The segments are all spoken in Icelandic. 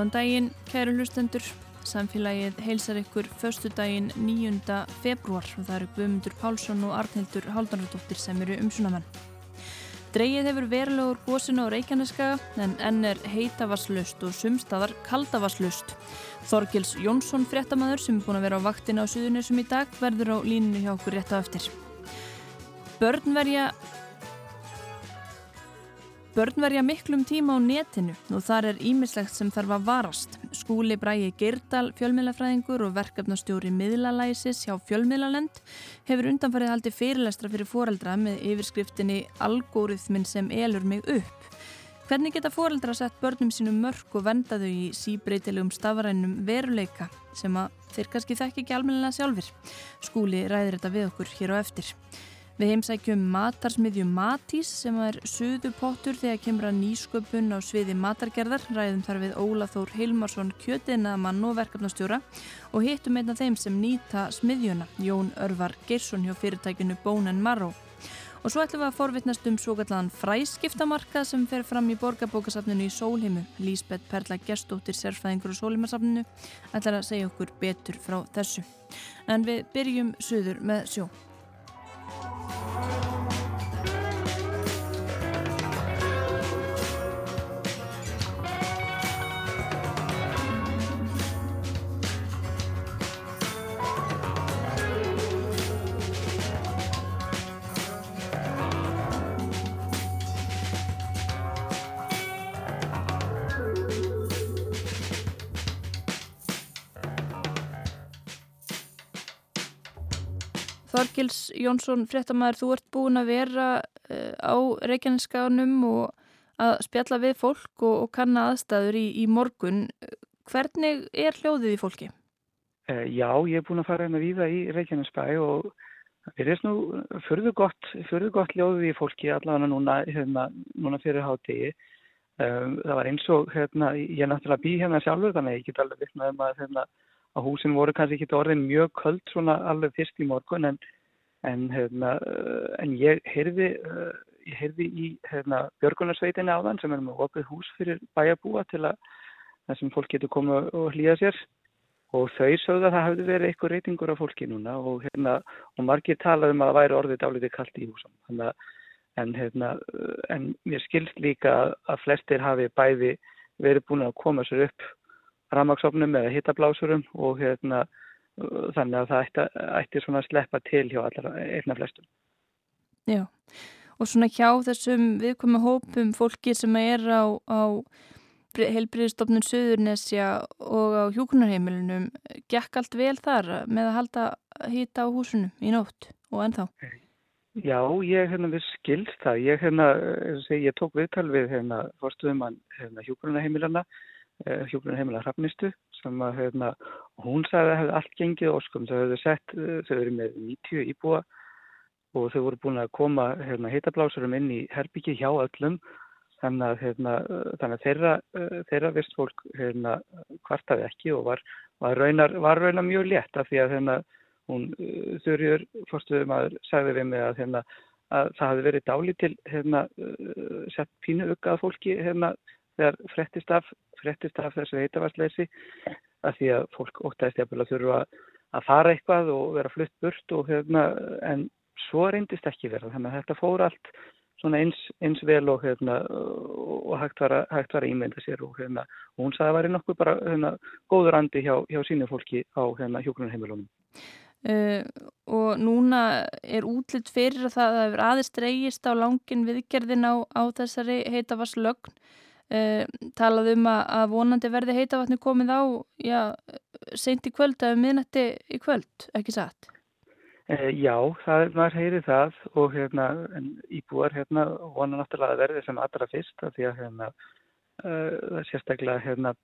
Góðan daginn, kæru hlustendur. Samfélagið heilsar ykkur förstu daginn 9. februar og það eru Guðmundur Pálsson og Arnhildur Haldanardóttir sem eru umsunamenn. Dreigið hefur verulegur góðsina á Reykjaneska en enn er heitavasslust og sumstaðar kaldavasslust. Þorgils Jónsson, fréttamaður sem er búin að vera á vaktin á Suðunisum í dag, verður á líninu hjá okkur rétt á eftir. Börn verja Börn verja miklum tíma á netinu og þar er ímislegt sem þarf að varast. Skúli Bræi Geirdal, fjölmiðlafræðingur og verkefnastjóri miðlalæsis hjá fjölmiðlalend hefur undanfarið haldi fyrirlestra fyrir foreldra með yfirskriftinni Algóriðminn sem elur mig upp. Hvernig geta foreldra sett börnum sínum mörg og venda þau í síbreytilegum stafrænum veruleika sem að þeir kannski þekki ekki almennilega sjálfur? Skúli ræðir þetta við okkur hér á eftir. Við heimsækjum matarsmiðju Matís sem er suðu pottur þegar kemur að nýsköpun á sviði matargerðar, ræðum þar við Óla Þór Hilmarsson kjötiðnaðamann og verkefnastjóra og hittum einna þeim sem nýta smiðjuna, Jón Örvar Geirsson hjá fyrirtækinu Bónen Maró. Og svo ætlum við að forvittnast um svo kallan fræskiptamarka sem fer fram í borgarbókasafninu í Sólheimu. Lísbeth Perla Gerstóttir, sérfæðingur á Sólheimasafninu, ætlar að segja okkur betur frá þessu. En við byrjum suður með sjó. Þorgils Jónsson, fréttamaður, þú ert búin að vera uh, á Reykjaneskaganum og að spjalla við fólk og, og kanna aðstæður í, í morgun. Hvernig er hljóðið í fólki? Uh, já, ég er búin að fara hérna víða í Reykjanesbæ og það er nú förðu gott, gott hljóðið í fólki allavega núna, hérna, núna fyrir hátegi. Um, það var eins og, hérna, ég er náttúrulega bí hérna sjálfur þannig að ég get alveg vittnaði um að hérna, að húsin voru kannski ekki orðin mjög köld svona alveg fyrst í morgun en, en, hefna, en ég heyrði, ég heyrði í hefna, Björgunarsveitinni á þann sem er með opið hús fyrir bæjarbúa til að þessum fólk getur komið og hlýja sér. Og þau sögðu að það hefði verið eitthvað reytingur af fólki núna og, hefna, og margir talaði um að væri orðið dálítið kallt í húsum þannig að En, hefna, en mér skilst líka að flestir hafi bæði verið búin að koma sér upp ramagsofnum eða hittablásurum og hérna, þannig að það ætti, ætti svona að sleppa til hjá allar einna flestum. Já, og svona hjá þessum viðkomi hópum fólki sem er á, á heilbriðstofnun Suðurnesja og á hjókunarheimilunum, gekk allt vel þar með að halda hýta á húsunum í nótt og ennþá? Já, ég hérna við skilst það. Ég, hérna, ég tók viðtal við hérna, fórstuðum hérna, hjókunarheimilana Eh, hjúgrunarheimilega hrafnistu sem að hefna, hún sagði að hefði allt gengið óskum. Þau hefði sett, eh, þau verið með 90 íbúa og þau voru búin að koma hérna, heitablásurum inn í herbyggi hjá öllum þannig að, hérna, þannig að þeirra, eh, þeirra vist fólk kvartaði ekki og var, var, raunar, var raunar mjög létt af því að hérna, hún þurriður fórstuðum að sagði við mig að, hérna, að það hefði verið dáli til sett pínu uggað fólki þegar frettist af af þessu heitavarsleysi að því að fólk óttæðist jafnvel að þurfa að fara eitthvað og vera flutt burt og hérna en svo reyndist ekki verða þannig að þetta fór allt svona eins, eins vel og hérna og hægt var að, hægt var að ímynda sér og hérna og hún sagði að það væri nokkuð bara hérna góður andi hjá, hjá sínu fólki á hérna hjókunarheimilunum. Uh, og núna er útlitt fyrir að það hefur aðeins dreigist á langin viðgerðin á, á þessari heitavaslögn Uh, talað um að, að vonandi verði heitavatni komið á já, seint í kvöld eða miðnætti í kvöld, ekki satt? Uh, já, það, maður heyri það og hérna, íbúar hérna, vona náttúrulega að verði sem allra fyrst af því að hérna, uh, sérstaklega, hérna,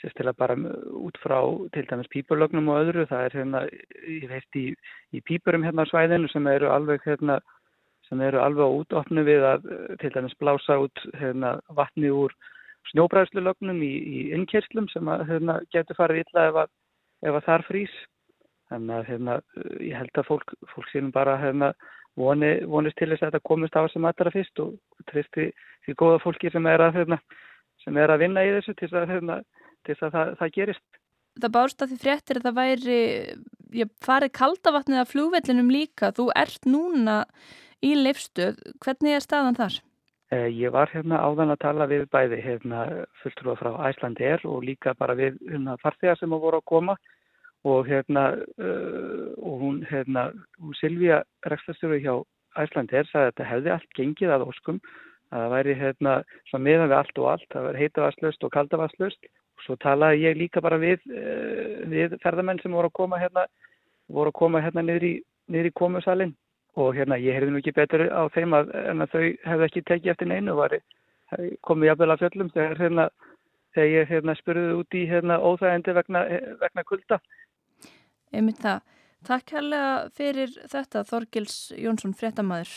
sérstaklega bara út frá til dæmis pípurlögnum og öðru, það er hérna, ég veist í, í pípurum hérna á svæðinu sem eru alveg hérna sem eru alveg á útofnu við að til dæmis blása út hérna, vatni úr snjóbræðslulögnum í, í innkerslum sem að hérna, getur farið illa ef að, ef að þar frýs. Þannig að hérna, ég held að fólk, fólk sínum bara hérna, voni, vonist til þess að þetta komist á sem aðra fyrst og tristi því góða fólki sem er að, hérna, sem er að vinna í þessu til að, hérna, til að það, það gerist. Það bárst að því fréttir að það væri, ég farið kaldavatnið af flúvellinum líka, þú ert núna í leifstöð, hvernig er staðan þar? Eh, ég var hérna áðan að tala við bæði hérna fulltrúa frá Æslandi er og líka bara við hérna, farþegar sem voru að koma og hérna uh, og hún hérna, hún Silvíja rekstastjóru hjá Æslandi er sagði að þetta hefði allt gengið að óskum að það væri hérna svona meðan við allt og allt, það væri heitavaslust og kaldavaslust og svo talaði ég líka bara við, uh, við ferðamenn sem voru að koma hérna voru að koma hérna niður í, í komusalinn og hérna ég heyrði nú ekki betur á þeim að, að þau hefði ekki tekið eftir neinu var komið jafnvel að fjöllum þegar, hérna, þegar ég hérna, spurði út í hérna, óþægindi vegna, vegna kulda. Einmitt það. Takk hérlega fyrir þetta Þorgils Jónsson fréttamaður.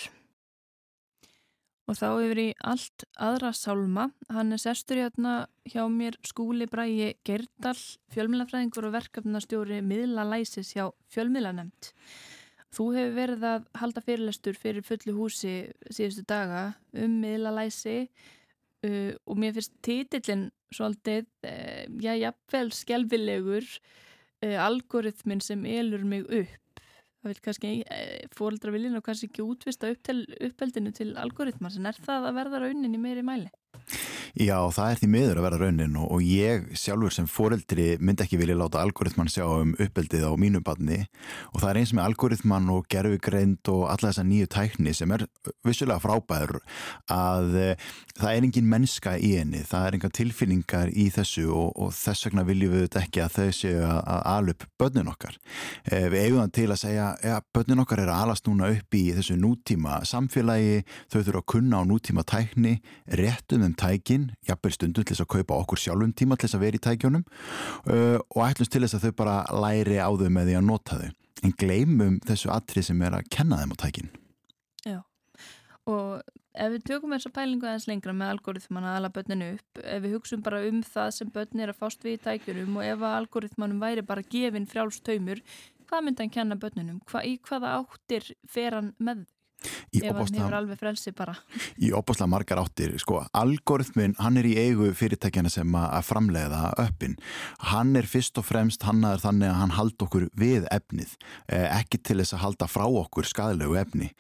Og þá yfir í allt aðra sálma. Hann er sérstur hérna hjá mér skúli Bræi Gerdal, fjölmilafræðingur og verkefnastjóri miðla læsis hjá fjölmilanemt. Þú hefur verið að halda fyrirlestur fyrir fullu húsi síðustu daga um miðlalæsi uh, og mér finnst títillin svolítið, uh, já, jafnvel skjálfilegur uh, algoritmin sem elur mig upp. Það vil kannski uh, fóreldra viljina kannski ekki útvista upp til, uppeldinu til algoritmar, en er það að verða raunin í meiri mæli? Já, það er því miður að vera raunin og, og ég sjálfur sem foreldri myndi ekki vilja láta algoritman sjá um uppeldið á mínu badni og það er eins með algoritman og gerfugreind og alla þessa nýju tækni sem er vissulega frábæður að e, það er engin mennska í henni, það er enga tilfinningar í þessu og, og þess vegna viljum við þetta ekki að þau séu að, alup börnin okkar. E, við eigum það til að segja, ja, börnin okkar er að alast núna upp í þessu nútíma samfélagi, þau þurfa að kunna á nútíma tækni, réttum um tækin tækin, jafnvel stundum til þess að kaupa okkur sjálfum tíma til þess að vera í tækjónum uh, og ætlumst til þess að þau bara læri á þau með því að nota þau. En gleymum þessu atrið sem er að kenna þeim á tækin. Já, og ef við tökum þessa pælingu aðeins lengra með algoritman að ala börninu upp, ef við hugsun bara um það sem börn er að fást við í tækjunum og ef að algoritmanum væri bara gefin frjálstaumur, hvað myndi hann kenna börnunum? Hva, í hvaða áttir fer hann með þau? Í ef hann hefur alveg frelsi bara. Í opaslega margar áttir sko, algoritmin, hann er í eigu fyrirtækjana sem að framleiða öppin. Hann er fyrst og fremst hannaður þannig að hann halda okkur við efnið eh, ekki til þess að halda frá okkur skadilegu efni.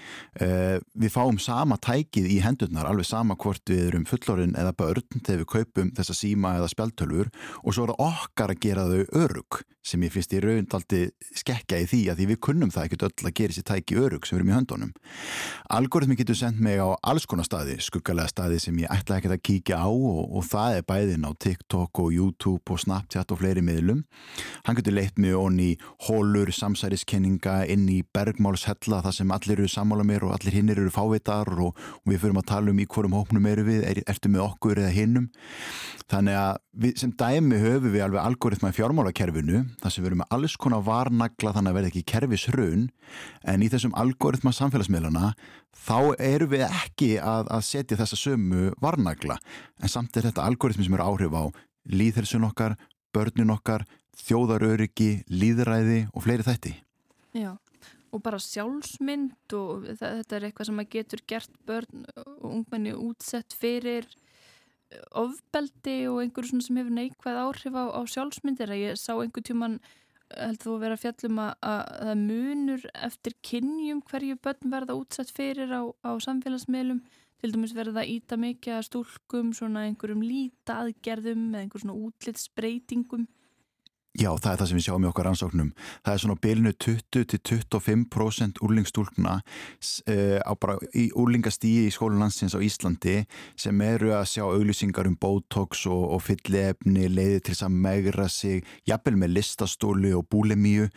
Eh, við fáum sama tækið í hendurnar alveg sama hvort við erum fullorinn eða börn þegar við kaupum þessa síma eða spjaltölfur og svo er það okkar að gera þau örug sem ég finnst í raundaldi skekja í því að því við kunnum það ekkert öll að gera þessi tæki örug sem við erum í höndunum Algoritmi getur sendt mig á alls konar staði, skuggalega staði sem ég ætla ekki að kíkja á og, og það er bæðin á TikTok og YouTube og Snapchat og fleiri miðlum. Hann getur leitt mig onni hólur, samsæriskenninga, inn í bergmálshella þar sem allir eru sammála mér og allir hinn eru fávitar og, og við fyrum að tala um í hverjum hópnum eru við, er, ertu með okkur eða hinnum. Þannig að við, sem dæmi höfum við alveg algoritma í fjármálakerfinu þar sem við erum með alls konar varnagla þannig að verða ekki kerfishrun en í þessum algoritma samfélagsmiðlana þá eru við ekki að, að setja þessa sömu varnagla. En samt er þetta algoritmi sem eru áhrif á líðhelsun okkar, börnin okkar þjóðaröryggi, líðræði og fleiri þætti. Já, og bara sjálfsmynd og þetta er eitthvað sem að getur gert börn og ungmenni útsett fyrir ofbeldi og einhverju sem hefur neikvæð áhrif á, á sjálfsmyndir ég sá einhver tjúman held þú að vera fjallum að það munur eftir kynjum hverju börn verða útsett fyrir á, á samfélagsmiðlum? Til dæmis verða að íta mikið að stúlkum svona einhverjum líta aðgerðum eða einhver svona útlitsbreytingum Já, það er það sem við sjáum í okkar ansóknum. Það er svona bilinu 20-25% úrlingstúlkna uh, í úrlingastíi í skólulandsins á Íslandi sem eru að sjá auglýsingar um botox og, og fyllefni, leiði til að megra sig, jafnvel með listastóli og búlemíu.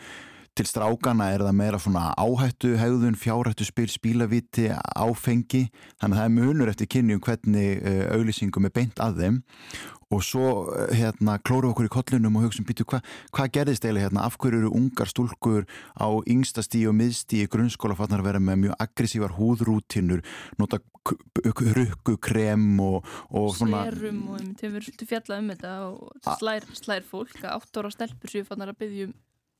Til strákana er það meira svona áhættu, hegðun, fjárhættu spil, spílaviti, áfengi. Þannig að það er munur eftir kynni um hvernig uh, auglýsingum er beint að þeim og svo eh, hérna klóru okkur í kollunum og hugsaum býtu hvað hva gerðist eiginlega hérna, af hverju eru ungar stúlkur á yngsta stíi og miðstíi grunnskóla fannar að vera með mjög aggressívar húðrútinur, nota rukku krem og, og svona Serum og þeim verður fjallað um þetta og slær, slær fólk að átt ára stelpur séu fannar að byggja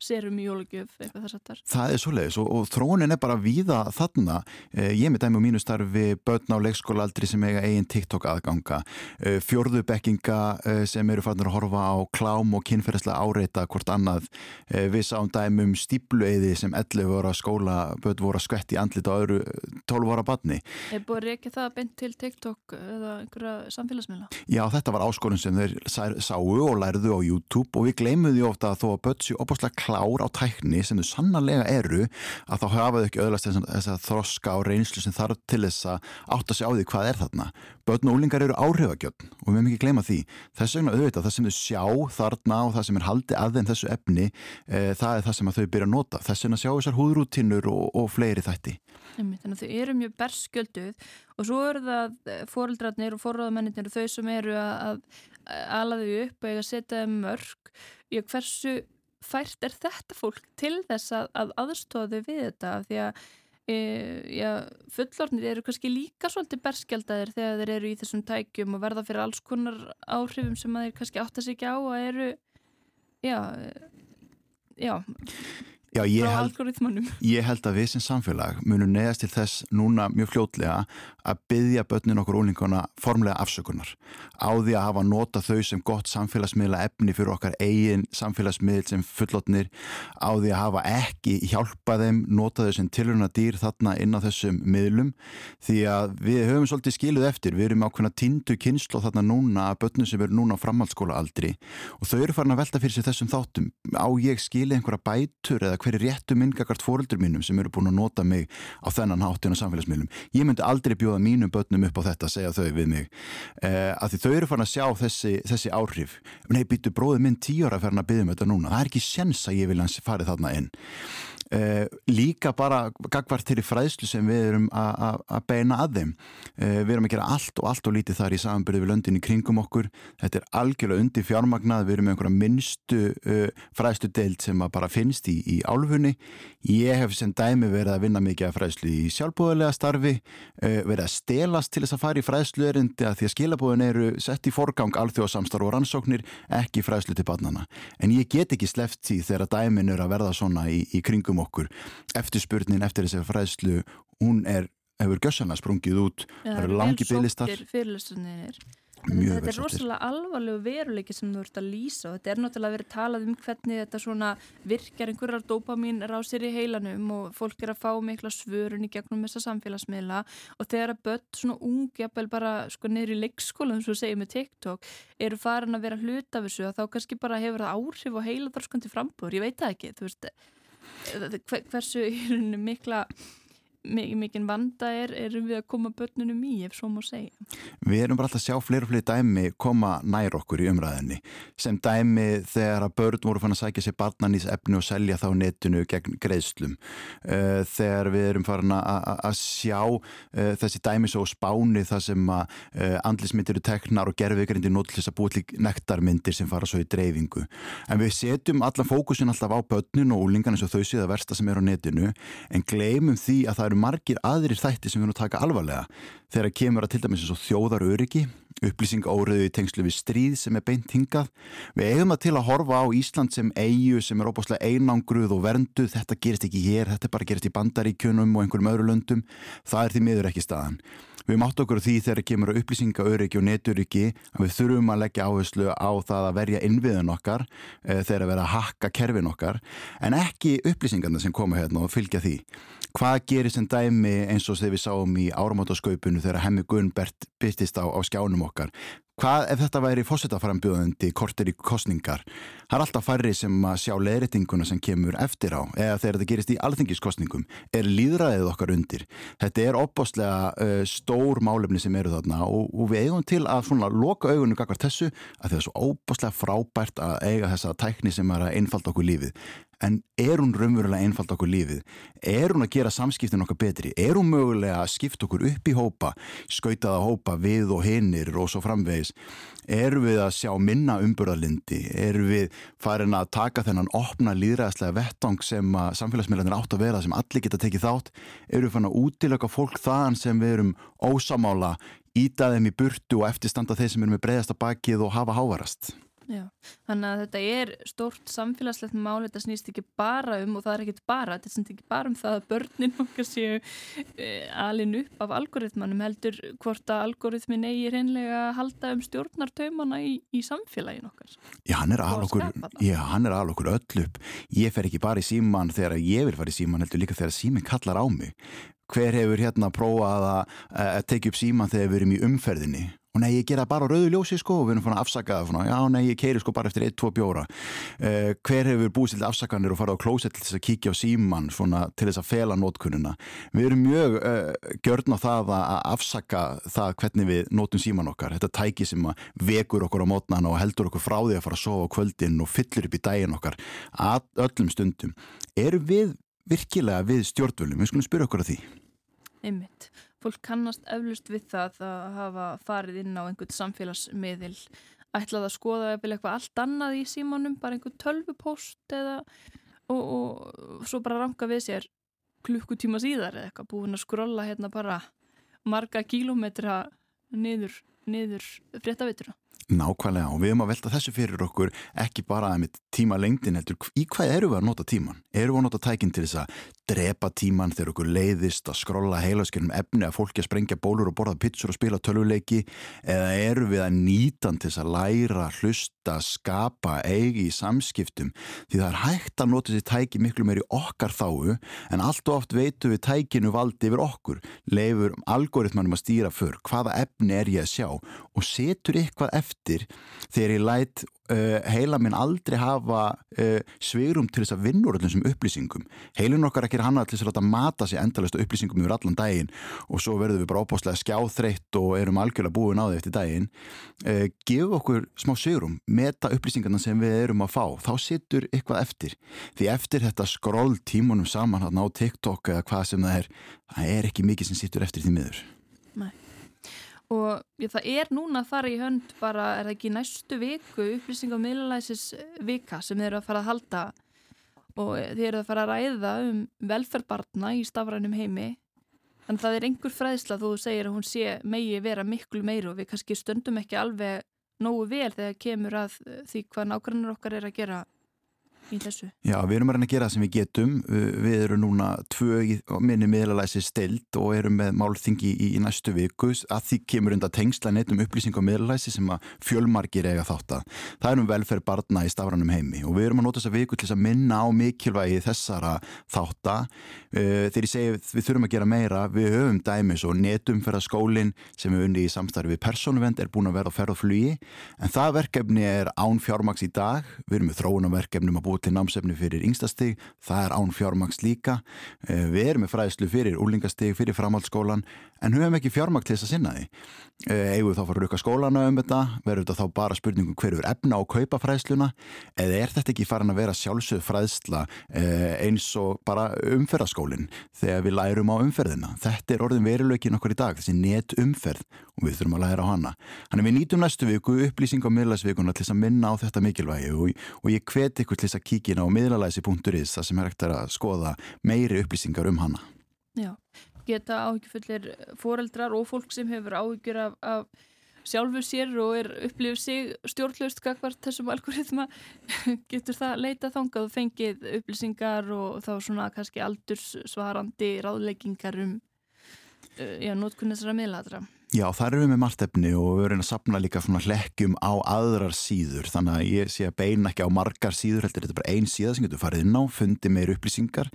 um serum í jólugjöf eitthvað þess að þar. Það er svo leiðis og, og þróunin er bara víða þarna. Eh, ég með dæmi á mínu starfi börn á leikskólaaldri sem eiga eigin TikTok aðganga, eh, fjörðubekkinga eh, sem eru farin að horfa á klám og kynferðislega áreita hvort annað. Eh, við sáum dæmum stíplueiði sem 11 voru að skóla börn voru að skvetti andlit á öðru 12 voru að badni. Er búin að reyka það beint til TikTok eða einhverja samfélagsmiðla? Já, þetta var áskorun sem þeir sáu og lærðu á YouTube og við gleymum því ofta að þó að börn séu opáslega klár á tækni sem þau sannarlega eru að þá hafa þau ekki öðlast þess að þroska og reynslu sem þarf til þess að átta sig á því hvað er þarna. Börn og úlingar eru áhrifagjöld og við hefum ekki gleyma því. Þess vegna auðvitað það sem þau sjá þarna og það sem er haldið að þeim þessu efni e, það er það sem þau byrja að nota. Þess vegna sjá þessar húðrútinur og, og fleiri þætti. Þannig að þau eru mjög berskjölduð og svo eru það eh, fóreldrarnir og fórráðamennir þau sem eru að ala þau upp og eiga að setja mörg. Já, hversu fært er þetta fólk til þess að, að aðstóðu við þetta? Því að e, já, fullornir eru kannski líka svolítið berskjaldadir þegar þeir eru í þessum tækjum og verða fyrir alls konar áhrifum sem þeir kannski átta sig ekki á að eru já, já Já, ég held, ég held að við sem samfélag munum neðast til þess núna mjög fljótlega að byggja börnin okkur úlinguna formlega afsökunar á því að hafa nota þau sem gott samfélagsmiðla efni fyrir okkar eigin samfélagsmiðl sem fullotnir á því að hafa ekki hjálpa þeim nota þau sem tilhörna dýr þarna inn á þessum miðlum. Því að við höfum svolítið skiluð eftir við erum ákveðna tindu kynslu þarna núna að börnum sem eru núna á framhaldsskóla aldri og þau eru farin að velta fyrir sig þessum þáttum. Á ég skili einhverja bætur eða hver er réttu minngakart fóröldur mínum sem eru búin að nota mig á þennan háttun á samfélagsmiðlum. Ég myndi aldrei bjóða mínum börnum upp á þetta að segja þau við mig. Eh, að því þau eru farin að sjá þessi, þessi áhrif. Nei, býtu bróði minn tíu ára að ferna að byggja um þetta núna. Það er ekki sens að ég vilja farið þarna inn. Uh, líka bara gagvart til í fræðslu sem við erum að beina að þeim. Uh, við erum að gera allt og allt og lítið þar í samanbyrði við löndin í kringum okkur. Þetta er algjörlega undir fjármagnað við erum með einhverja minnstu uh, fræðslu deilt sem bara finnst í, í álfunni. Ég hef sem dæmi verið að vinna mikið að fræðslu í sjálfbúðulega starfi verið að stelast til þess að fara í fræðslu erindi að því að skilabúðin eru sett í forgang alþjóðsamstarf og rannsóknir ekki fræðslu til barnana en ég get ekki sleft því þegar dæmin eru að verða svona í, í kringum okkur. Eftirspurnin eftir þessi fræðslu hún er, hefur gössanlega sprungið út ja, það eru langi bygglistar þetta er rosalega alvarlegu veruleiki sem þú ert að lýsa og þetta er náttúrulega verið talað um hvernig þetta svona virkjar einhverjar dopamin rásir í heilanum og fólk er að fá mikla svörun í gegnum þessa samfélagsmiðla og þegar að börn svona ungjapel bara sko neyri í leikskólan sem þú segir með TikTok eru farin að vera hluta af þessu og þá kannski bara hefur það áhrif og heila þarskandi frambúr, ég veit það ekki þú veist hversu mikla mikinn vanda er, erum við að koma börnunum í, ef svo má segja. Við erum bara alltaf að sjá fleiri og fleiri dæmi koma nær okkur í umræðinni sem dæmi þegar að börn voru fann að sækja sér barnanís efni og selja þá netinu gegn greiðslum. Uh, þegar við erum farin að sjá uh, þessi dæmi svo spáni það sem að uh, andlismyndir eru teknar og gerfiðgrindir nótlis að búið til nektarmyndir sem fara svo í dreifingu. En við setjum allan fókusin alltaf á börnun og úlingan eins og þau séða versta sem er á netinu en gleymum því að það eru margir aðrir þætti sem við erum að taka alvarlega þegar kemur að til dæmis eins og þjóðar öryggi, upplýsing óriðu í tengslu við stríð sem er beint hingað. Við eigum að til að horfa á Ísland sem eigu sem er óbáslega einangruð og vernduð, þetta gerist ekki hér, þetta bara gerist í bandaríkjunum og einhverjum öðru löndum, það er því miður ekki staðan. Við mátt okkur því þegar kemur að upplýsinga öryggi og neturyggi að við þurfum að leggja áherslu á það að verja innviðun okkar e, þegar að vera að hakka kerfin okkar. En ekki upplýsingarna sem koma hérna og fylgja því. Hvað gerir sem dæmi eins og þegar við sáum í áramátaskaupinu þegar Hemmi Gunnbert byrtist á, á skjánum okkar hvað ef þetta væri fósitaframbjóðandi kortir í kostningar það er alltaf færri sem að sjá leðrætinguna sem kemur eftir á. Eða þegar þetta gerist í alþingiskostningum er líðræðið okkar undir? Þetta er opbáslega uh, stór málefni sem eru þarna og, og við eigum til að svona loka augunum kakvar þessu að það er svo opbáslega frábært að eiga þessa tækni sem er að einfalda okkur lífið en er hún raunverulega einfald okkur lífið? Er hún að gera samskiptin okkar betri? Er hún mögulega að skipta okkur upp í hópa, skautaða hópa við og hinnir og svo framvegis? Er við að sjá minna umbyrðalindi? Er við farin að taka þennan opna líðræðslega vettang sem samfélagsmiðlanir átt að vera sem allir geta tekið þátt? Er við farin að útilöka fólk þaðan sem við erum ósamála, íta þeim í burtu og eftirstanda þeir sem eru með breyðasta bakið og hafa hávarast? Já, þannig að þetta er stórt samfélagslegt mál, þetta snýst ekki bara um og það er ekkit bara, þetta snýst ekki bara um það að börnin okkar séu e, alin upp af algoritmanum heldur hvort að algoritmin eigi reynlega að halda um stjórnartaumana í, í samfélagin okkar. Já, hann er alveg okkur öll upp. Ég fer ekki bara í síman þegar ég vil fara í síman heldur líka þegar símin kallar á mig. Hver hefur hérna prófað að, tekið upp síman þegar við erum í umferðinni? Og nei, ég gera bara rauðu ljósi sko og við erum fann að afsaka það fann, já, nei, ég keiri sko bara eftir 1-2 bjóra. Uh, hver hefur búið til afsakanir og farið á klósett til þess að kíkja á síman svona, til þess að fela nótkununa við erum mjög uh, gjörn á það að afsaka það hvernig við nótum síman okkar, þetta tæki sem vekur okkur á mótnan og heldur okkur frá því að fara að sofa á kvöldin og fyllir upp í dægin okkar. Að öllum stundum. Erum við virkilega við stjórnvöldum, við skulum spyrja okkur að því Einmitt fólk kannast eflust við það að hafa farið inn á einhvern samfélagsmiðil ætlað að skoða eitthvað allt annað í símanum, bara einhvern tölvupóst eða og, og svo bara ranga við sér klukkutíma síðar eða eitthvað búin að skrolla hérna bara marga kílometra niður, niður fréttavitura. Nákvæmlega og við erum að velta þessu fyrir okkur ekki bara að með tíma lengdin heldur í hvað eru við að nota tíman? Eru við að nota tækinn til þess að drepa tíman þegar okkur leiðist að skrolla heilaskjörnum efni að fólki að sprengja bólur og borða pitsur og spila töluleiki eða eru við að nýtan til þess að læra, hlusta, skapa, eigi í samskiptum? Því það er hægt að nota þessi tæki miklu meiri okkar þáu en allt og oft veitum við tækinu valdi yfir okkur leifur algoritmanum að stýra för hvaða efni er ég að sjá og setur eitthvað eftir þegar ég læt uh, heila minn aldrei hafa uh, sveirum til þess að vinna úr þessum upplýsingum. Heilin okkar ekki er hann að til þess að mata sér endalist upplýsingum yfir allan daginn og svo verðum við bara óbáslega skjáþreitt og erum algjörlega búin á því eftir daginn. Uh, Gef okkur smá sveirum, meta upplýsingarna sem við erum að fá, þá sittur eitthvað eftir. Því eftir þetta skroll tímunum saman á TikTok eða hvað sem það er, það er ekki mikið sem sittur eftir því miður. Nei og það er núna fara í hönd bara, er það ekki næstu viku upplýsing á miðlalæsis vika sem þeir eru að fara að halda? Og þeir eru að fara að ræða um velferðbarna í stafrænum heimi. Þannig að það er einhver fræðsla þú segir að hún sé megi vera miklu meir og við kannski stöndum ekki alveg nógu vel þegar kemur að því hvað nákvæmlega okkar er að gera í þessu? Já, við erum að reyna að gera það sem við getum. Við erum núna tvö minni miðlalæsi stilt og erum með málþingi í, í næstu viku að því kemur enda tengsla neitt um upplýsing á miðlalæsi sem að fjölmargir eiga þátt að. Það er um velferð barna í stafranum heimi og við erum að nota þessa viku til þess að minna á mikilvægi þessara þátt að þegar ég segi við þurfum að gera meira, við höfum dæmis og netumferðaskólinn sem við unni í samstarfi við persónuvend er búin að vera á ferð og flugi en það verkefni er án fjármaks í dag, við erum með þróunarverkefnum að búa til námsefni fyrir yngstastig, það er án fjármaks líka, eh, við erum með fræðslu fyrir úlingastig, fyrir framhaldsskólan en höfum ekki fjármaks til þess að sinna því. Eh, eigum við þá að fara að rukka skólana um þetta? Verður þetta þá bara spurningum hverju er efna á kaupa fræðsluna, eða er þetta ekki farin að vera sjálfsögð fræðsla eh, eins og bara umferðaskólin þegar við lærum á umferðina? Þetta er orðin veruleikin okkur í dag, þessi net umferð og við þurfum að læra á hana. Þannig við nýtum næstu viku upplýsing á miðlagsvikuna til þess að minna á þetta mikilvægi og, og ég hveti ykkur til þess að kíkina á miðlalæsi.is þar sem er ekkert að skoða meiri upplýsingar um hana. Já, geta áhyggjufullir foreldrar og fólk sem hefur áhyggjur af, af sjálfu sér og er upplifið sig stjórnlaust gagvart þessum algoritma getur það leita þangað og fengið upplýsingar og þá svona kannski aldurssvarandi ráðleggingar um uh, já, nótkunnisra miðladra. Já, þar erum við með margt efni og við erum að sapna líka svona hlekkjum á aðrar síður. Þannig að ég sé að beina ekki á margar síður heldur þetta er bara einn síða sem getur farið inn á fundi meir upplýsingar.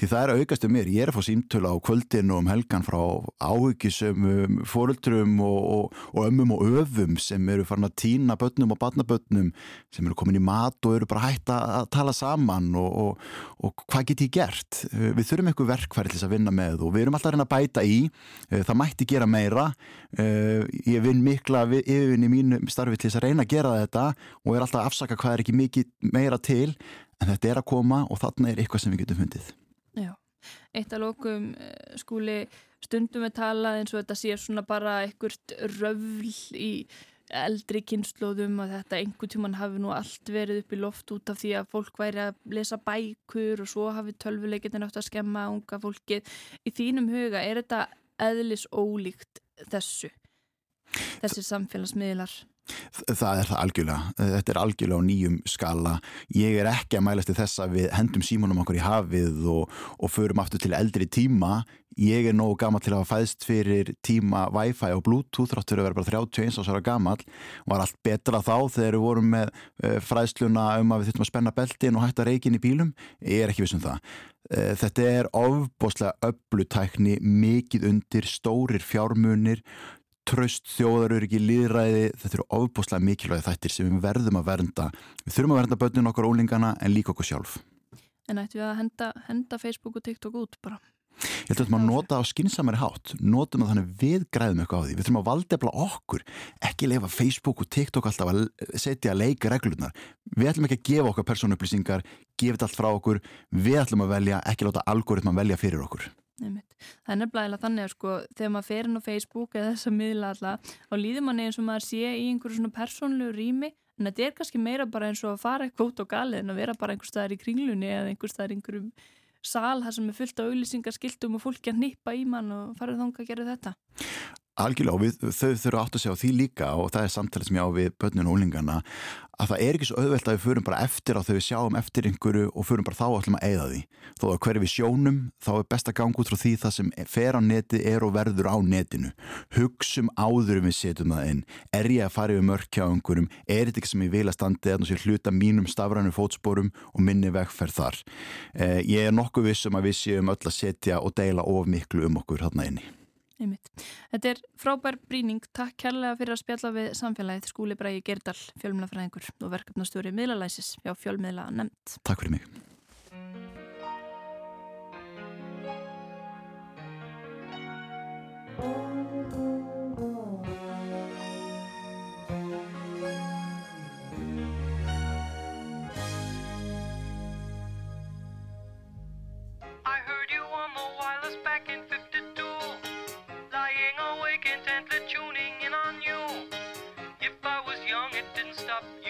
Því það er að aukast um mér, ég er að fá símtölu á kvöldinu um helgan frá áhugisum fóröldrum og, og, og ömmum og öfum sem eru farin að týna börnum og barnabörnum sem eru komin í mat og eru bara hægt að tala saman og, og hvað get ég gert? Við þurfum eitthvað verkfæri til þess að vinna með og við erum alltaf að reyna að bæta í, það mætti gera meira Uh, ég vinn mikla yfirvinni mínu starfi til þess að reyna að gera þetta og er alltaf að afsaka hvað er ekki mikið meira til en þetta er að koma og þarna er eitthvað sem við getum fundið. Já, eitt af lókum eh, skúli stundum við talað eins og þetta sé svona bara einhvert röfl í eldri kynnslóðum að þetta einhvern tíman hafi nú allt verið upp í loft út af því að fólk væri að lesa bækur og svo hafi tölvuleikin átt að skemma unga fólkið. Í þínum huga, er þetta eðlis ólíkt þessu þessi samfélagsmiðlar Það er það algjörlega. Þetta er algjörlega á nýjum skala. Ég er ekki að mælast til þess að við hendum símanum okkur í hafið og, og förum aftur til eldri tíma. Ég er nógu gammal til að hafa fæðst fyrir tíma Wi-Fi og Bluetooth þráttur að vera bara 31 ásara gammal. Var allt betra þá þegar við vorum með uh, fræðsluna um að við þurftum að spenna beltin og hætta reikin í bílum. Ég er ekki vissum það. Uh, þetta er ofboslega öllutækni, mikið undir, stórir fjármunir tröst, þjóðaröryggi, líðræði þetta eru ofbúslega mikilvægi þættir sem við verðum að vernda. Við þurfum að vernda börnun okkar ólingana en líka okkur sjálf. En ættum við að henda, henda Facebook og TikTok út bara? Ég held að maður nota á skinsamari hátt notum að þannig við græðum eitthvað á því við þurfum að valdefla okkur ekki lefa Facebook og TikTok alltaf að setja að leika reglunar við ætlum ekki að gefa okkar persónuupplýsingar gefa þetta allt frá okkur við ætlum að velja, ekki láta algoritman velja fyrir okkur Nefnt. Það er nefnilega þannig að sko þegar maður fer inn á Facebook eða þess að miðla alltaf þá líður manni eins og maður sé í einhverju svona persónlegu rými en þetta er kannski meira bara eins og að fara eitthvað út á galið en að vera bara einhver staðar í kringlunni eða einhver staðar í einhverjum sal þar sem er fullt á auðlýsingarskiltum og fólki að nýpa í mann og farið þánga að gera þetta. Algjörlega og við, þau þurfa átt að segja á því líka og það er samtalið sem ég á við börnun og úlingana að það er ekki svo auðvelt að við förum bara eftir á þau við sjáum eftir einhverju og förum bara þá allum að eigða því. Þó að hverju við sjónum þá er best að ganga út frá því það sem fer á neti er og verður á netinu. Hugsum áður um við setjum það inn. Er ég að fara yfir mörkja á einhverjum? Er þetta ekki sem ég vil að standi eða sem hluta mínum stafrænu fótsporum og minni vegferð þar? Eh, ég er nokkuð vissum að við séum öll að setja og deila of miklu um okkur hérna inni. Einmitt. Þetta er frábær bríning. Takk kærlega fyrir að spjalla við samfélagið skúli Bræði Gerdal, fjölmiðlafræðingur og verkefnastjóri miðlalæsis hjá fjölmiðla nefnd. Takk fyrir mig. up.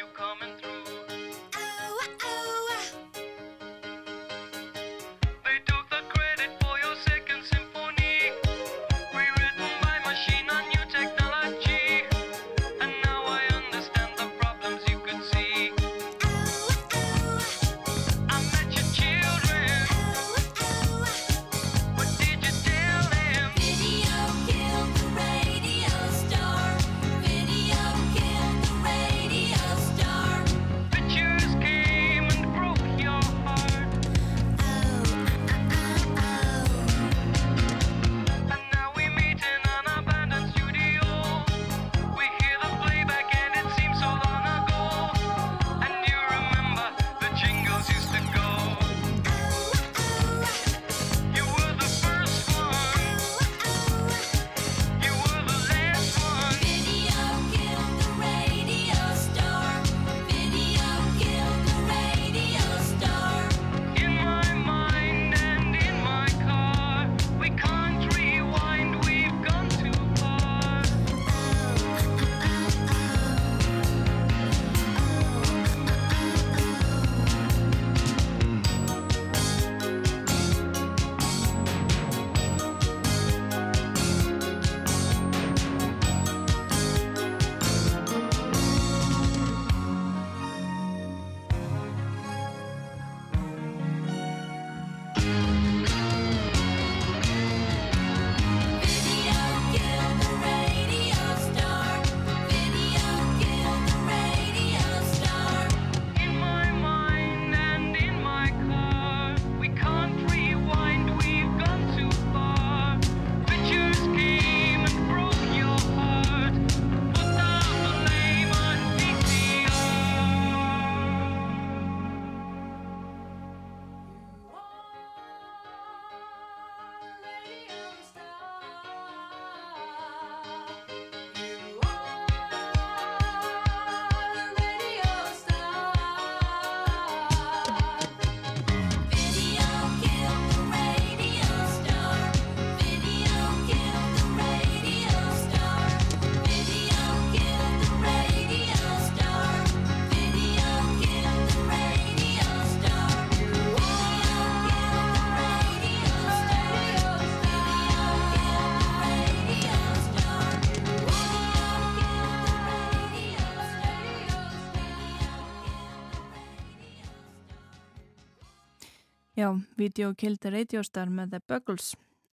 Já, Video Killed the Radio Star með The Buggles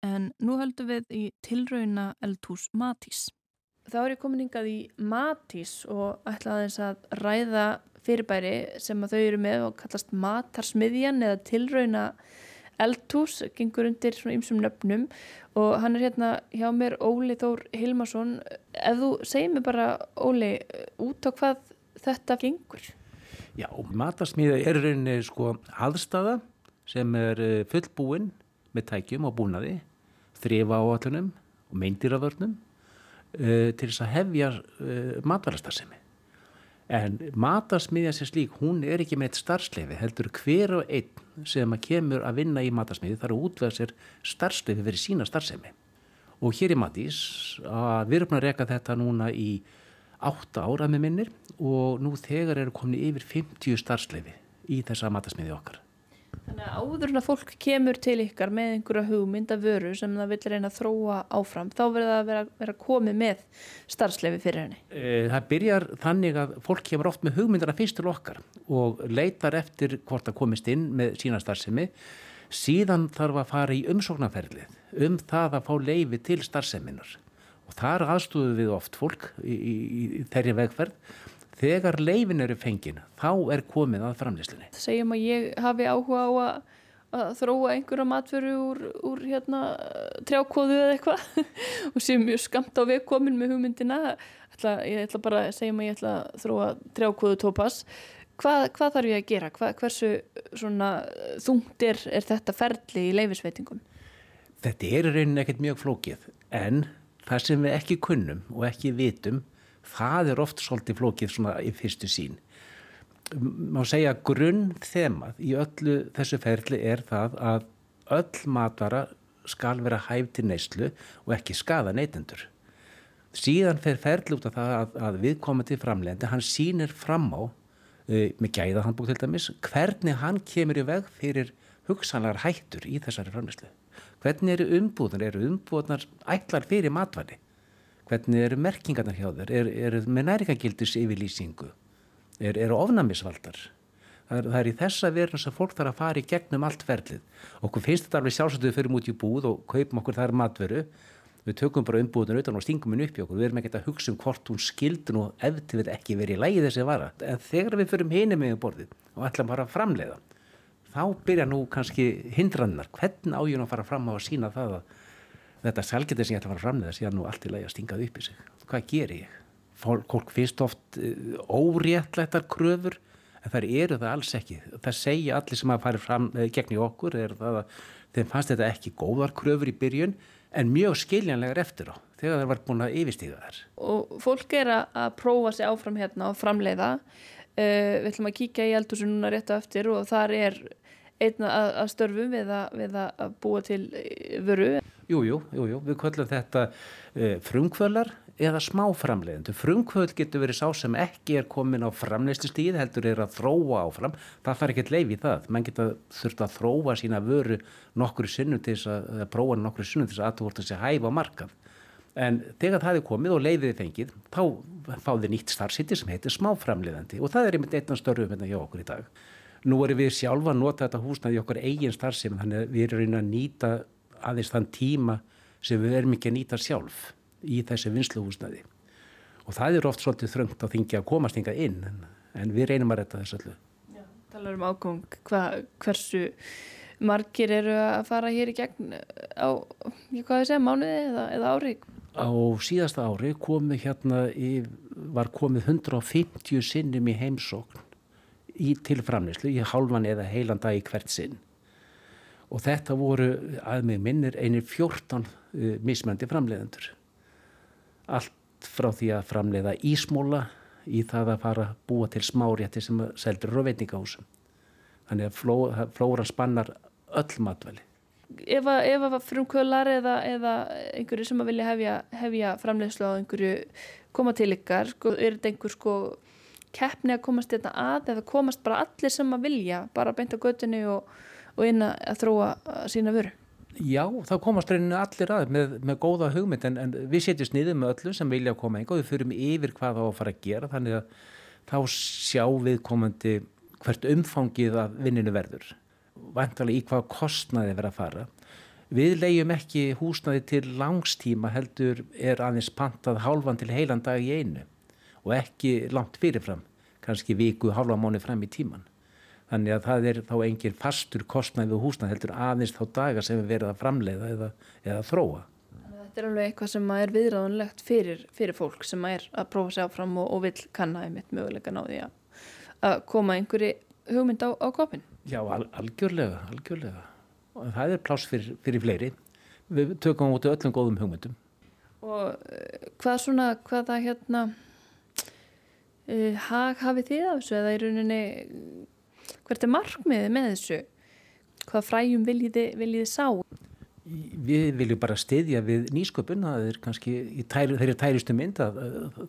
en nú höldum við í tilrauna eldhús Matís. Þá er ég komin hingað í Matís og ætlaði þess að ræða fyrirbæri sem að þau eru með og kallast Matarsmiðjan eða tilrauna eldhús, gengur undir svona ymsum nöfnum og hann er hérna hjá mér Óli Þór Hilmarsson. Ef þú segir mér bara Óli út á hvað þetta gengur? Já, Matarsmiðja er rauninni sko aðstafa sem er eh, fullbúinn með tækjum og búnaði, þrifa áallunum og meindýravörnum uh, til þess að hefja uh, matvælastarðsemi. En matarsmiðja sem slík, hún er ekki með starfsleifi, heldur hver og einn sem að kemur að vinna í matarsmiði þarf að útvega sér starfsleifi fyrir sína starfsemi. Og hér í Matís, við erum að reyka þetta núna í átta ára með minnir og nú þegar eru komin yfir 50 starfsleifi í þessa matarsmiði okkar. Þannig að áður en að fólk kemur til ykkar með einhverja hugmynda vöru sem það vil reyna að þróa áfram, þá verður það að vera, vera komið með starfslefi fyrir henni. Eh, það byrjar þannig að fólk kemur oft með hugmyndara fyrst til okkar og leitar eftir hvort það komist inn með sína starfsemi. Síðan þarf að fara í umsóknarferðlið um það að fá leifi til starfseminar og þar aðstúðu við oft fólk í, í, í þeirri vegferð þegar leifin eru fengin þá er komið að framlýslinni segjum að ég hafi áhuga á að, að þróa einhverja matveru úr, úr hérna, trjákóðu eða eitthvað og séum mjög skamt á vegkomin með hugmyndina ætla, ég ætla bara að segjum að ég ætla að þróa trjákóðu tópas hvað, hvað þarf ég að gera? Hvað, hversu þungtir er þetta ferli í leifisveitingum? Þetta er raunin ekkert mjög flókið en það sem við ekki kunnum og ekki vitum það er oft svolítið flókið svona í fyrstu sín má segja grunn þemað í öllu þessu ferli er það að öll matvara skal vera hæf til neyslu og ekki skada neytendur. Síðan fer ferli út af það að, að viðkomandi framlegandi, hann sínir fram á uh, með gæða handbúk til dæmis hvernig hann kemur í veg fyrir hugsanlegar hættur í þessari framlegslu hvernig eru umbúðunar, eru umbúðunar ætlar fyrir matværi hvernig eru merkingarnar hjá þér, eru er með næringagildis yfirlýsingu, eru er ofnamisvaldar. Það er, það er í þessa verðin sem fólk þarf að fara í gegnum allt ferlið. Okkur finnst þetta alveg sjálfsögðu fyrir mútið í búð og kaupum okkur þar matveru. Við tökum bara umbúðinu utan og stingum henni upp í okkur. Við erum ekki að hugsa um hvort hún skildin og eftir við ekki verið í lægi þessi vara. En þegar við förum hinni með borðið og ætlum bara að framleiða, þá byrja nú kannski hindrannar. Hvernig ájun að fara fram á að sína það að þetta selgetið sem ég ætla að fara fram með það síðan nú allt í lagi að stingað upp í sig. Hvað ger ég? Fólk finnst oft uh, óréttlættar kröfur en það eru það alls ekki. Það segja allir sem að fara fram uh, gegn í okkur er það að þeim fannst þetta ekki góðar kröfur í byrjun en mjög skiljanlegar eftir á þegar það var búin að yfirstíða þær. Og fólk er að prófa sig áfram hérna og framleiða. Uh, við ætlum að kíkja í eldursu núna rétt á eftir og þar er einna að, að störfum við að, við að búa til vöru Jújú, jú, jú, við kvöllum þetta e, frumkvölar eða smáframleiðendu. Frumkvöld getur verið sá sem ekki er komin á framleyslistíð, heldur er að þróa áfram. Það fær ekkert leif í það. Man geta þurft að þróa sína vöru nokkru sinnum til þess að, prófa nokkru sinnum til þess að þú vart að sé hæfa markað. En þegar það er komið og leiðið fengið, þá fáði nýtt starfsýtti sem heitir smáframleiðandi og það er einmitt einnan störfum hérna hjá okkur í dag. Nú erum við sjálfa að nota þetta húsnaði okkur eigin starfsefn, þannig að við erum að nýta aðeins þann tíma sem við erum ekki að nýta sjálf í þessi vinsluhúsnaði og það er oft svolítið þröngt að þingja að komast hinga inn en, en við reynum að retta þessu öllu. Já, talar um Hva, hversu margir eru að fara hér í gegn á, ég hvað ég segja, mánuði eða, eða ári? Á síðasta ári komu hérna í, var komið 150 sinnum í heimsókn í tilframnislu í halvan eða heilan dag í hvert sinn og þetta voru að mig minnir einir 14 uh, mismöndi framleiðendur. Allt frá því að framleiða ísmóla í það að fara að búa til smárétti sem seldur á veitingahúsum. Þannig að fló, flóran spannar öll matvæli. Ef að, ef að frumkvölar eða, eða einhverju sem að vilja hefja, hefja framleiðslu á einhverju koma til ykkar, sko, er þetta einhver sko keppni að komast þetta að eða komast bara allir sem að vilja bara beint á göttinu og og inn að þróa sína vöru. Já, þá komast reyninu allir að með, með góða hugmynd en, en við setjum sniðið með öllu sem vilja að koma einhver og við fyrum yfir hvað þá að fara að gera þannig að þá sjá við komandi hvert umfangið að vinninu verður. vantarlega í hvað kostnaði vera að fara. Við leiðum ekki húsnaði til langstíma heldur er aðeins pantað hálfan til heilan dag í einu og ekki langt fyrirfram, kannski viku, hálfa mánu fram í tíman. Þannig að það er þá engin fastur kostnaði við húsnaði heldur aðeins þá daga sem við verðum að framleiða eða, eða þróa. Þetta er alveg eitthvað sem er viðræðanlegt fyrir, fyrir fólk sem er að prófa sér áfram og, og vil kanna einmitt möguleika náði að, koma einhverju hugmynd á, á kopin. Já, al, algjörlega, algjörlega. Og það er pláss fyrir, fyrir fleiri. Við tökum út öllum góðum hugmyndum. Og uh, hvað svona, hvaða hérna uh, hag hafið þið af þessu eða í rauninni hvert er markmiðið með þessu? Hvað fræjum viljiði, viljiði sá? Við viljum bara stiðja við nýsköpun, það er kannski tæri, þeirri tæristu mynd að,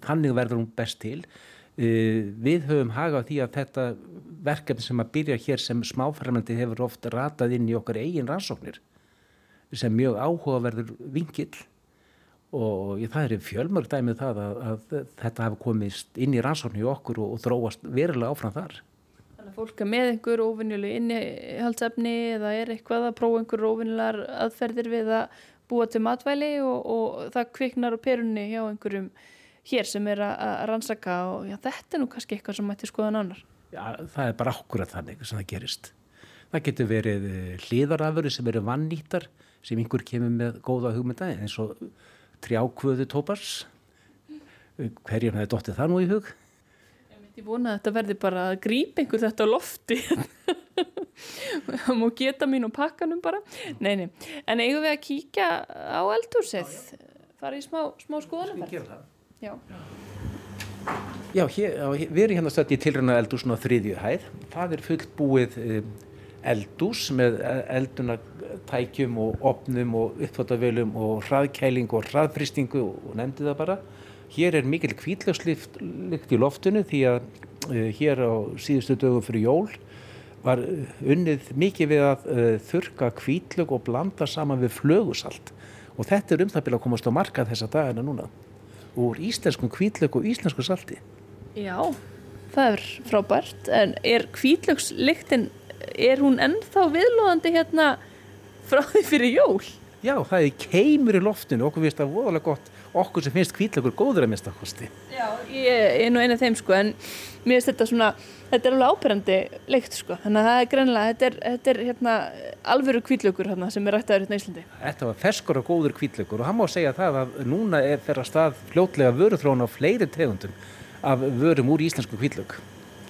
þannig verður hún best til. Uh, við höfum hagað því að þetta verkefni sem að byrja hér sem smáfærmandi hefur oft ratað inn í okkar eigin rannsóknir sem mjög áhugaverður vingill og það er fjölmörg dæmið um það að, að þetta hafi komist inn í rannsóknir í okkur og, og þróast verulega áfram þar. Þannig að fólk er með einhver ofinnjölu innihaldsefni eða er eitthvað að prófa einhver ofinnilegar aðferðir við að búa til matvæli og, og það kviknar á perunni hjá einhverjum hér sem er að rannsaka og já, þetta er nú kannski eitthvað sem mætti skoðan annar. Já, það er bara okkur að þannig sem það gerist. Það getur verið hlýðarafuru sem eru vannýttar sem einhver kemur með góða hugmynda eins og trjákvöðu tópars. Hverjum hefði dóttið það nú í hug? Ég vona að þetta verði bara að grípa einhver þetta á lofti. Það múi geta mín og pakkanum bara. Nei, nei. En eigum við að kíkja á eldhúsið? Fara í smá, smá skoðanumverð? Já. Já, hér, við erum hérna stöðt í tilröna eldúsn á þriðju hæð. Það er fullt búið eldús með eldunartækjum og opnum og uppfattavölum og hraðkæling og hraðfristingu og nefndi það bara. Hér er mikil kvítlökslikt í loftinu því að uh, hér á síðustu dögum fyrir jól var unnið mikið við að uh, þurka kvítlög og blanda saman við flögusalt og þetta er um það byrja að komast á markað þessa dagina núna úr íslenskum kvítlög og íslensku salti. Já, það er frábært, en er kvítlögsliktin, er hún ennþá viðlóðandi hérna frá því fyrir jól? Já, það er keimur í loftinu, okkur finnst það voðalega gott, okkur sem finnst kvítlögur góður að mista kosti. Já, ég er nú einu af þeim sko, en mér finnst þetta svona, þetta er alveg ábyrgandi leikt sko, þannig að það er greinlega, þetta er, þetta er hérna alvöru kvítlögur hérna sem er rættaður hérna í Íslandi. Þetta var ferskur og góður kvítlögur og hann má segja það að núna er að stað fljótlega vöruþróun á fleiri tegundum af vörum úr íslensku kvítlög.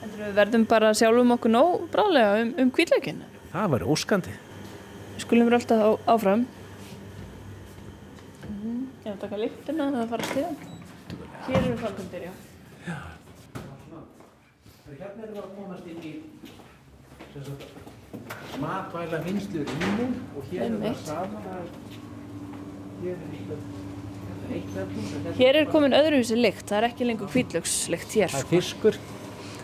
En við verðum bara sjálfum okkur nóg brálega um, um kvítlögin. Það var óskandi. Við skulum vera alltaf áfram. Ég var að taka liptina að það fara stíðan. Hér eru framkvæmdir, já. Já. Hérna erum við að komast inn í matvæla vinslu rými og hér er það saman að hér er eitthvað Hér er komin öðruvísi lykt, það er ekki lengur kvítlökslykt hér. Það er fiskur.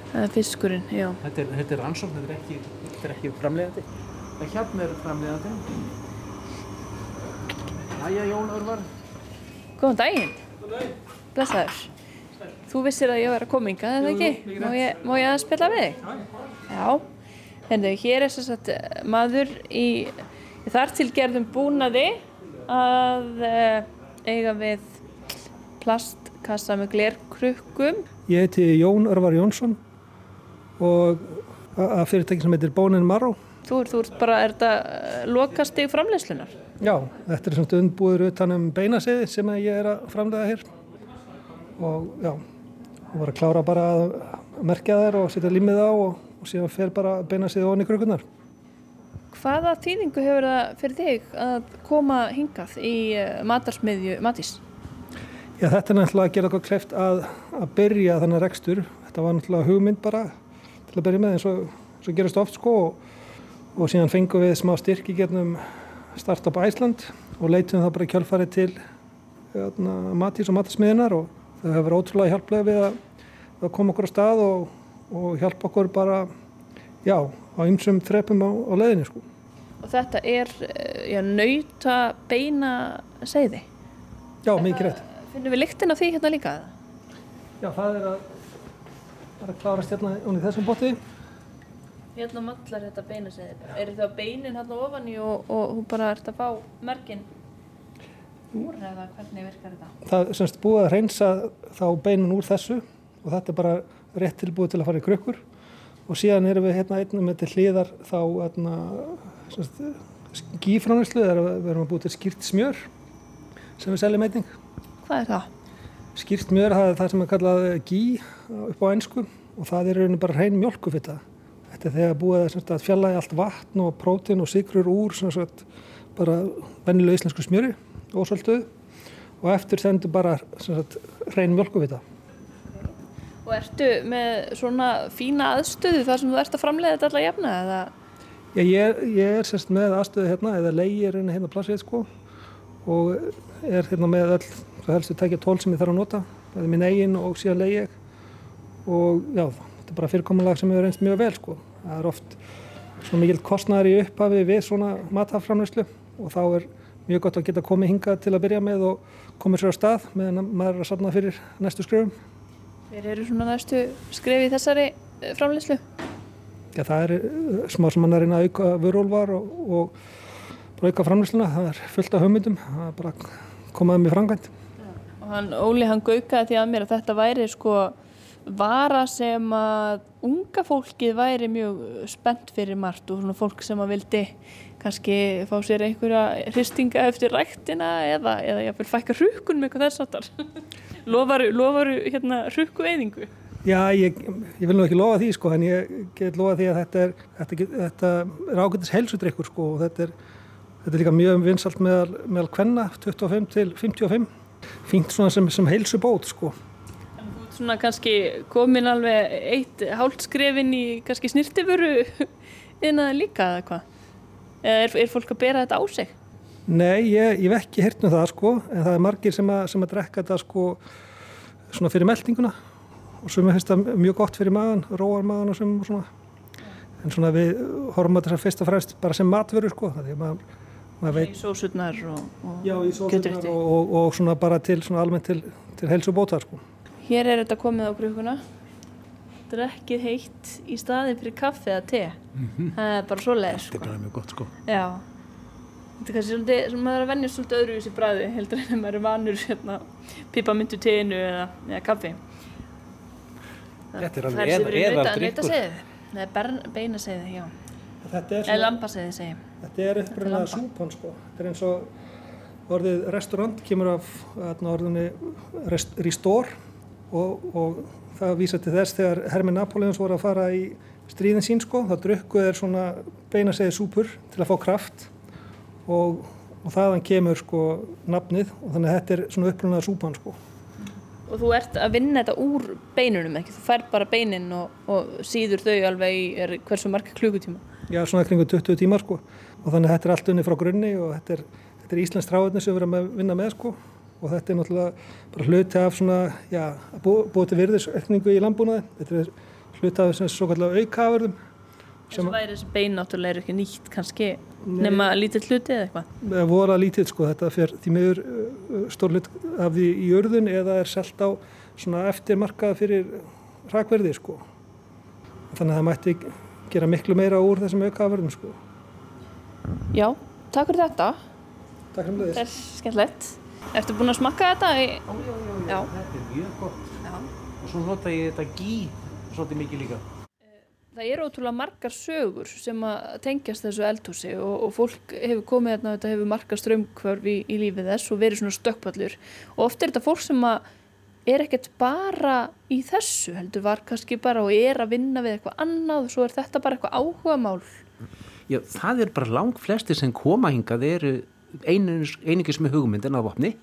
Það er fiskurinn, já. Þetta er, þetta er rannsókn, þetta er ekki, þetta er ekki framlegandi. Það hérna er framlegandi. Æja, Jón Örvar. Góðan daginn. Góðan daginn. Blessaður. Þú vissir að ég var að koma ynga, eða ekki? Má ég, má ég að spila við þig? Já. Henni, hér er þess að maður í þar til gerðum búnaði að eiga við plastkassa með glerkrukkum. Ég heiti Jón Örvar Jónsson og að fyrirtæki sem heitir Bónin Maró. Þú ert, þú ert bara, er þetta lokast í framleyslunar? Já, þetta er svona undbúður utanum beinasiði sem ég er að framlega hér og já, og var að klára bara að merkja þær og setja límið á og, og síðan fer bara beinasiði onni krukunar. Hvaða þýðingu hefur það fyrir þig að koma hingað í matarsmiðju Matís? Já, þetta er náttúrulega að gera okkur kleift að, að byrja þannig rekstur. Þetta var náttúrulega hugmynd bara til að byrja með eins og, eins og gerast oft sko og, og síðan fengum við smá styrk í getnum Startup Æsland og leitum það bara í kjálfari til hérna, Matís og matarsmiðunar og þau hefur ótrúlega hjálplega við að, að koma okkur á stað og, og hjálpa okkur bara, já, á ymsum þrepum á, á leðinni sko. Og þetta er, já, nauta beina segði? Já, mikið rétt. Finnum við lyktin af því hérna líka? Já, það er að, það er að klárast hérna unni þessum botti Hérna mallar þetta beinaseiði bara. Er það beinin hérna ofan í og, og hún bara ert að fá merkin úr eða hvernig virkar þetta? Það semst búið að reynsa þá beinin úr þessu og þetta er bara rétt tilbúið til að fara í krukkur og síðan erum við hérna einnum með til hliðar þá hérna, gífránislu við erum að búið til skýrt smjör sem við seljum einning. Hvað er það? Skýrt smjör það er það sem er kallað gí upp á einsku og það er rauninni bara hrein mjölkufitta. Þetta er þegar búið að fjalla í allt vatn og prótin og sigrur úr sagt, bara vennilega íslensku smjöri svolítið og eftir þendur bara sagt, hrein mjölkufitta. Og ertu með svona fína aðstöðu þar sem þú ert að framlega þetta allar jafna? Já, ég, ég er sérst með aðstöðu hérna eða leiðir hérna plassið sko og er hérna með öll það helst að tekja tól sem ég þarf að nota það er minn eigin og síðan leið ég. Og já, þetta er bara fyrirkomulag sem hefur reynst mjög vel sko. Það er oft svona mikil kostnæðar í upphafi við svona mataframlöslu og þá er mjög gott að geta komið hinga til að byrja með og komið sér á stað meðan maður er að sapna fyrir næstu skröfum Hver eru svona næstu skref í þessari eh, framlöslu? Já, það er eh, smá sem mann er að auka vörólvar og, og auka framlösluna, það er fullt af höfmyndum það er bara komaðum í frangvænt og hann, Óli hann gaukaði því að mér að þetta væri sko vara sem að unga fólkið væri mjög spennt fyrir margt og svona fólk sem að vildi kannski fá sér einhverja hristinga eftir ræktina eða, eða ég vil fækka hrukun með eitthvað þess aftar lofaru, lofaru hérna hrukku eyðingu Já, ég, ég vil nú ekki lofa því sko en ég get lofa því að þetta er þetta, þetta er ágættis helsudrykkur sko og þetta er, þetta er líka mjög vinsalt meðal, meðal kvenna 25 til 55 fínt svona sem, sem heilsu bót sko. Svona kannski komin alveg eitt hálfskrefin í kannski snirtifuru innan líka eða hvað? Er, er fólk að bera þetta á sig? Nei, ég, ég vekk ekki hirt um það sko en það er margir sem að, sem að drekka þetta sko svona fyrir meldinguna og sem er mjög gott fyrir maðan, róar maðan og sem svona en svona við horfum að þess að fyrst og fremst bara sem matvöru sko það er maður Í sósutnar og, og Já, í sósutnar og, og, og svona bara til svona almennt til, til helsu bótar sko. Hér er þetta komið á grúkuna Drekkið heitt í staðin fyrir kaffi eða te. Mm -hmm. Það er bara svo leið sko. Þetta er bara mjög gott sko. Já. Þetta er kannski svolítið, sem maður er að vennja svolítið öðruvísi bræði heldur en maður er vanur hérna, pipamyndu teinu eða, eða kaffi. Þetta er alveg eðal drikkur Það er beina segði, já Eða lampasegði segi Þetta er uppröðinlega súpan sko. Þetta er eins og orðið restaurant kemur af orðinni rest, restore og, og það vísa til þess þegar Hermi Napoleons voru að fara í stríðin sín sko. Það drukkuð er svona beina segið súpur til að fá kraft og, og þaðan kemur sko nafnið og þannig að þetta er svona uppröðinlega súpan sko. Og þú ert að vinna þetta úr beinunum ekki? Þú fær bara beinin og, og síður þau alveg í hversu marga klukutíma? Já, svona kringu 20 tímar sko. Og þannig að þetta er allt unni frá grunni og þetta er, þetta er Íslands tráðinni sem við erum að vinna með sko. Og þetta er náttúrulega bara hluti af svona, já, að bú, búið til virðisökningu í landbúnaði, þetta er hluti af svona svo kallega aukaverðum Þess að væri þessi bein náttúrulega er ekki nýtt kannski nema lítill hluti eða eitthvað? Það voru að lítill sko, þetta fer því meður uh, stór hlut af því í örðun eða er selt á svona eftirmarkað fyrir rakverði sko. Þannig að það mætti gera miklu meira úr þessum aukaverðum sko Já, takk fyrir þetta. Takk fyrir þetta. Þetta er skemmtilegt. Ertu búinn að smakka þetta? Í... Já, já, já, já, þetta er mjög gott. Já. Og svo nota ég þetta gí svolítið mikið líka. Það eru ótrúlega margar sögur sem að tengjast þessu eldhúsi og, og fólk hefur komið hérna, þetta hefur margar strömmkvörf í, í lífið þess og verið svona stökkpallur og oft er þetta fólk sem að er ekkert bara í þessu heldur var kannski bara og er að vinna við eitthvað annað og svo er þetta bara eitthvað áhuga mál Já, það er bara lang flesti sem koma hingað eru einingis með hugmyndin á vopni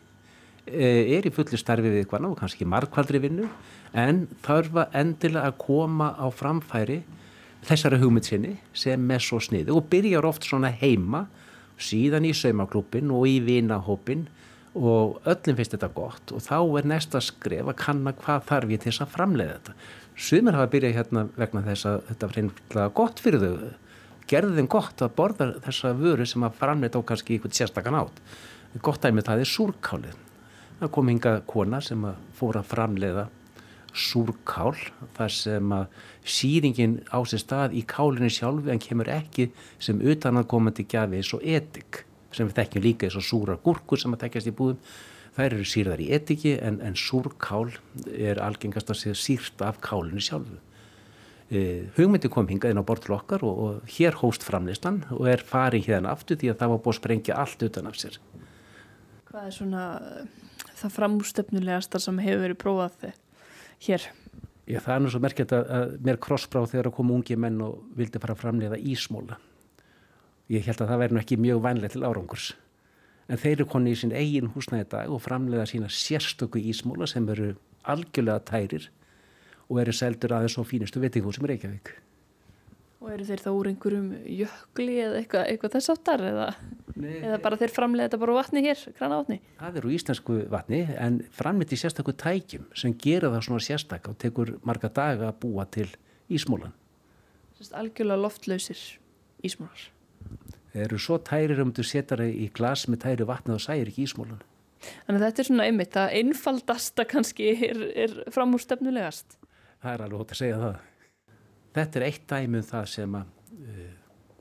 eh, er í fulli starfi við eitthvað og kannski markvaldri vinnu en þarf að endilega að koma á framfæri þessari hugmynd sinni sem með svo sniði og byrjar oft svona heima síðan í saumaklúpin og í vinahópin og öllum finnst þetta gott og þá er næsta skref að kanna hvað þarf ég til þess að framleiða þetta. Sumir hafa byrjað hérna vegna þess að þetta er reynilega gott fyrir þau gerði þeim gott að borða þessa vöru sem að framleita á kannski eitthvað sérstakann átt. Gott dæmið það er súrkálið. Það kom hinga kona sem að fóra að framleiða súrkál þar sem að síringin á sér stað í kálinu sjálfu en kemur ekki sem utanakomandi eins og etik sem við þekkjum líka eins og súra gúrkur sem að tekjast í búðum þær eru sýrðar í etiki en, en súrkál er algengast að sé sýrt af kálinu sjálfu e, hugmyndi kom hingað inn á bortul okkar og, og hér hóst framlistan og er farið hérna aftur því að það var búið að sprengja allt utan af sér Hvað er svona það framústöfnulegastar sem hefur verið prófað þig? hér? Já, það er nú svo merkjart að, að mér krossbráð þegar að koma ungi menn og vildi fara framlega ísmóla. Ég held að það væri nú ekki mjög vænlega til árangurs. En þeir eru konni í sín eigin húsnæði dag og framlega sína sérstöku ísmóla sem eru algjörlega tærir og eru seldur aðeins á fínustu veitingúsum Reykjavík. Og eru þeir þá úr einhverjum jökli eða eitthvað, eitthvað þess áttar eða, eða bara þeir framlega þetta bara vatni hér, grana vatni? Það eru íslensku vatni en framleitt í sérstakku tækjum sem gera það svona sérstakka og tekur marga daga að búa til ísmólan. Algjörlega loftlausir ísmólar. Eru svo tærir um þú setar það í glas með tæri vatni og særi ekki ísmólan. Þannig að þetta er svona einmitt að einfaldasta kannski er, er framúrstefnulegast. Það er alveg hótt að segja það. Þetta er eitt dæmi um það sem að uh,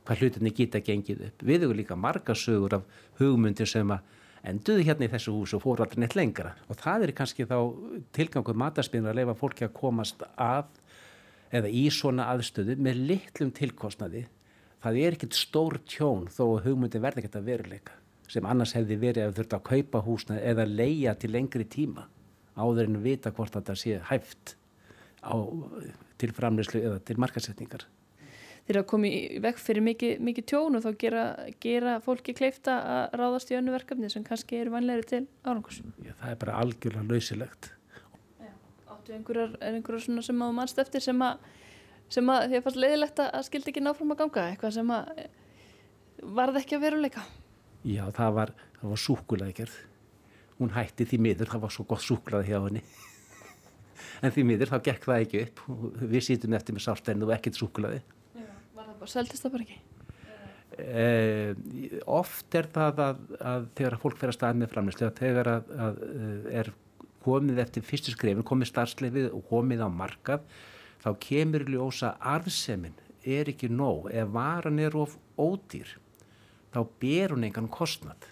hvað hlutinni geta gengið upp. Við hefur líka marga sögur af hugmyndir sem að enduðu hérna í þessu hús og fóru alltaf neitt lengra. Og það er kannski þá tilganguð matarspinnar að leifa fólki að komast að eða í svona aðstöðu með litlum tilkostnaði. Það er ekkert stór tjón þó að hugmyndin verði ekkert að veruleika sem annars hefði verið að þurft að kaupa húsna eða leia til lengri tíma áður en vita hvort þetta sé hæft á til framleyslu eða til markasetningar. Þeir að komi vekk fyrir mikið, mikið tjón og þá gera, gera fólki kleifta að ráðast í önnu verkefni sem kannski eru vanlegri til árangurs. Já, það er bara algjörlega lausilegt. Já, áttu einhverjar, einhverjar svona sem að mannst eftir sem að, sem að því að fannst leiðilegt að skildi ekki náfram að ganga, eitthvað sem að varð ekki að veruleika? Já, það var, var súkulæðgerð. Hún hætti því miður, það var svo gott súklaði hjá henni en því miður þá gekk það ekki upp við sýtum eftir með sáltennu og ekkert súkulaði Var það bara, seldist það bara ekki? Eh, oft er það að, að þegar fólk fer að stað með framlýslu þegar að, að eh, er komið eftir fyrstu skrefin, komið starfslefið og komið á markað þá kemur ljósa arðsemin er ekki nóg, ef varan er of ódýr þá ber hún engan kostnad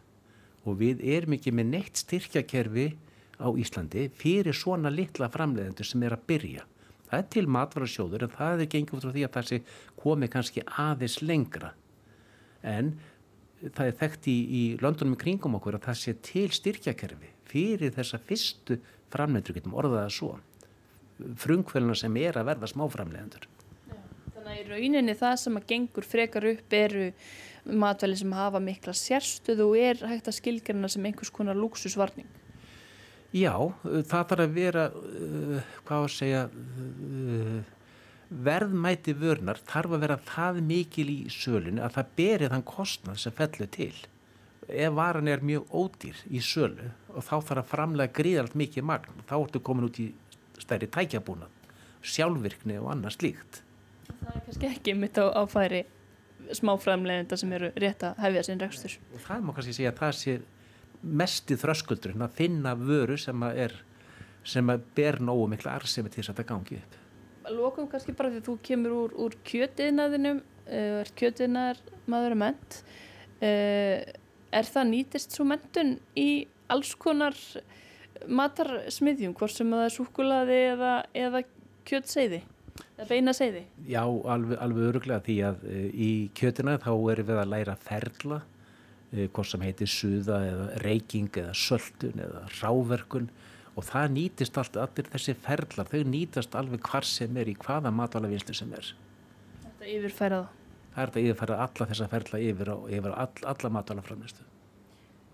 og við erum ekki með neitt styrkjakerfi á Íslandi fyrir svona litla framleiðendur sem er að byrja. Það er til matvarasjóður en það er gengið út frá því að það sé komi kannski aðeins lengra. En það er þekkt í, í Londonum í kringum okkur að það sé til styrkjakerfi fyrir þessa fyrstu framleiður, getum orðaða svo. Frungkvöluna sem er að verða smáframleiðendur. Þannig að í rauninni það sem að gengur frekar upp eru matvæli sem hafa mikla sérstöðu og er hægt að skilgjörna sem einhvers konar luxusvarning. Já, það þarf að vera, uh, hvað að segja, uh, verðmæti vörnar þarf að vera það mikil í sölinu að það berið þann kostnað sem fellur til. Ef varan er mjög ódýr í sölu og þá þarf að framlega gríðalt mikið magn, þá ertu komin út í stærri tækjabúnað, sjálfvirkni og annað slíkt. Það er kannski ekki mitt á áfæri smáframlegenda sem eru rétt að hefja sinn rekstur. Og það má kannski segja að það sé mesti þröskuldurinn að finna vöru sem að er sem að ber nógu mikla arsemi til þess að þetta gangi upp. Lókum kannski bara því að þú kemur úr, úr kjötiðnaðinum, uh, er kjötiðnaðar maður að ment. Uh, er það nýtist svo mentun í alls konar matarsmiðjum, hvort sem það er súkulaði eða, eða kjötseiði? eða beina segði? Já, alveg, alveg öruglega því að e, í kjötina þá erum við að læra ferla Eh, hvort sem heitir suða eða reyking eða söldun eða ráverkun og það nýtist allt, allir þessi ferlar, þau nýtast alveg hvar sem er í hvaða matvælavinstu sem er. Þetta yfirfæra það? Er þetta yfirfæra alla þessa ferla yfir, á, yfir all, alla matvælaframnistu.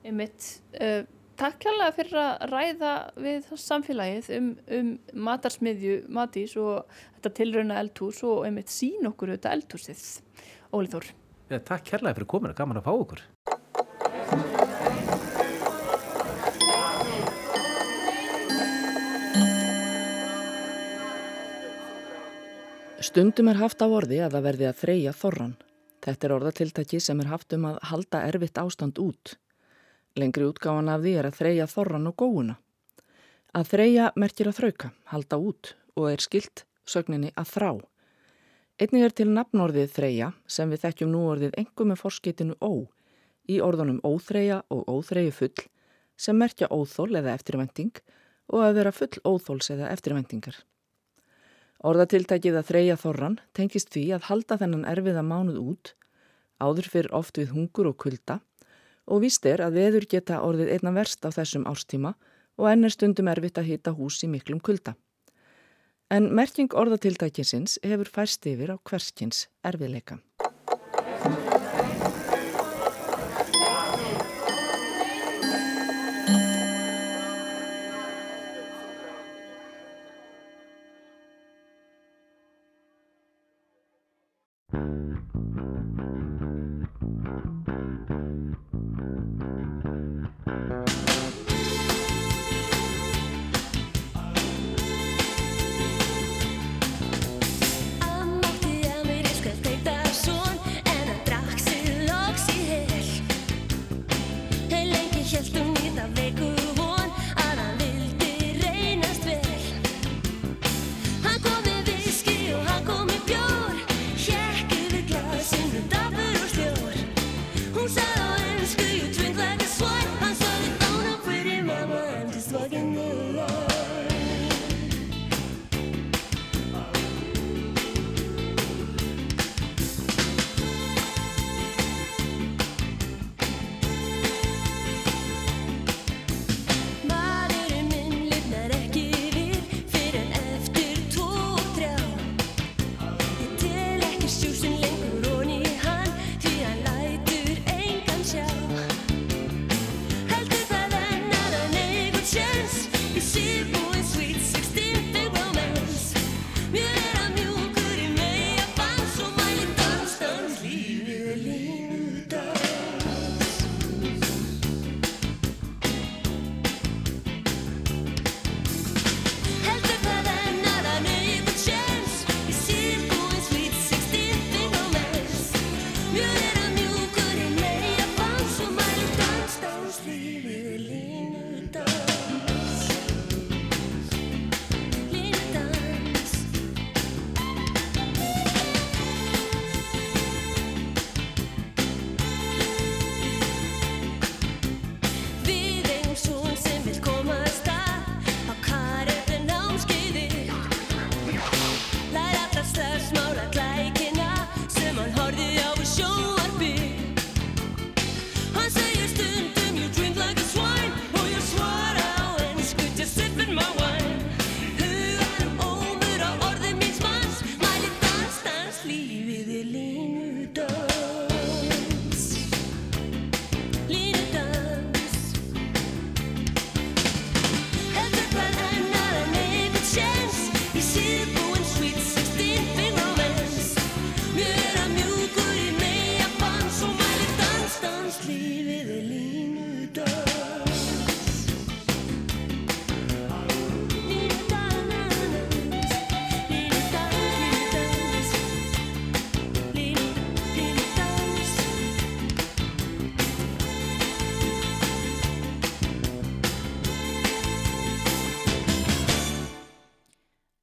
Einmitt, uh, takk kærlega fyrir að ræða við samfélagið um, um matarsmiðju Matís og þetta tilrauna eldhús og einmitt sín okkur auðvitað eldhúsið. Ólið Þór. Ja, takk kærlega fyrir kominu, gaman að fá okkur. Stundum er haft á orði að það verði að þreja þorran. Þetta er orðatiltæki sem er haft um að halda erfitt ástand út. Lengri útgáfan af því er að þreja þorran og góuna. Að þreja merkir að þrauka, halda út, og er skilt sögninni að þrá. Einnig er til nafnorðið þreja sem við þekkjum nú orðið engum með forskitinu ó í orðunum óþreja og óþreju full sem merkja óþól eða eftirvending og að vera full óþóls eða eftirvendingar. Orðatiltækið að þreja þorran tengist því að halda þennan erfiða mánuð út, áður fyrir oft við hungur og kulda og víst er að veður geta orðið einna verst á þessum árstíma og enn er stundum erfitt að hita hús í miklum kulda. En merking orðatiltækinsins hefur færst yfir á hverskins erfiðleika.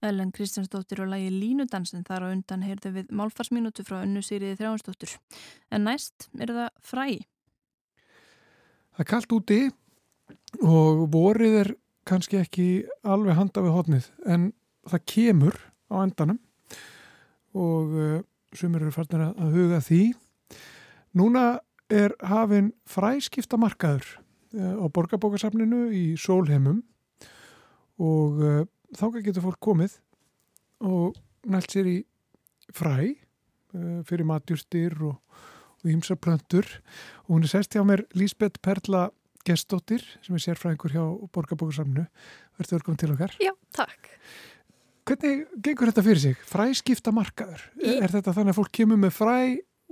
Ellen Kristjánsdóttir og lægi Línudansin þar á undan heyrðu við málfarsminútu frá önnu Sýriði Þrjánsdóttir. En næst er það fræ. Það er kallt úti og vorið er kannski ekki alveg handa við hodnið en það kemur á endanum og uh, sumir eru farnir að huga því. Núna er hafinn fræskipta markaður uh, á borgarbókasafninu í Sólheimum og uh, þá getur fólk komið og nælt sér í fræ uh, fyrir matjúrstir og ímsa plöntur og hún er sérst hjá mér Lísbeth Perla Gestóttir sem er sérfræðingur hjá Borgarbókarsamnu Verður velkominn til okkar Já, takk Hvernig gengur þetta fyrir sig? Fræskipta markaður? Í... Er þetta þannig að fólk kemur með fræ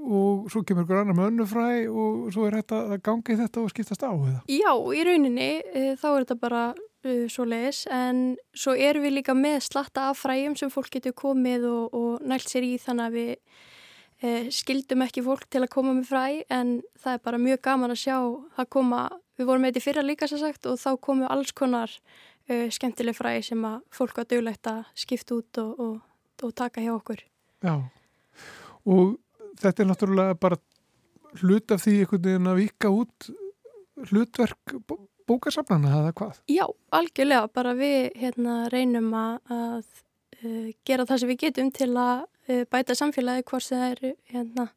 og svo kemur ykkur annar með önnu fræ og svo er þetta að ganga í þetta og skiptast á eða? Já, í rauninni e, þá er þetta bara uh, svo leiðis en svo erum við líka með slatta af fræjum sem fólk getur komið og, og nælt sér í þannig að við uh, skildum ekki fólk til að koma með fræ. En það er bara mjög gaman að sjá það koma, við vorum með þetta fyrra líka sér sagt og þá komu alls konar uh, skemmtileg fræði sem að fólk var döglegt að skipta út og, og, og taka hjá okkur. Já, og þetta er náttúrulega bara hlut af því einhvern veginn að vika út hlutverk bókasafnana eða hvað? Já, algjörlega, bara við hérna, reynum að, að uh, gera það sem við getum til að uh, bæta samfélagi hvort það er hérna,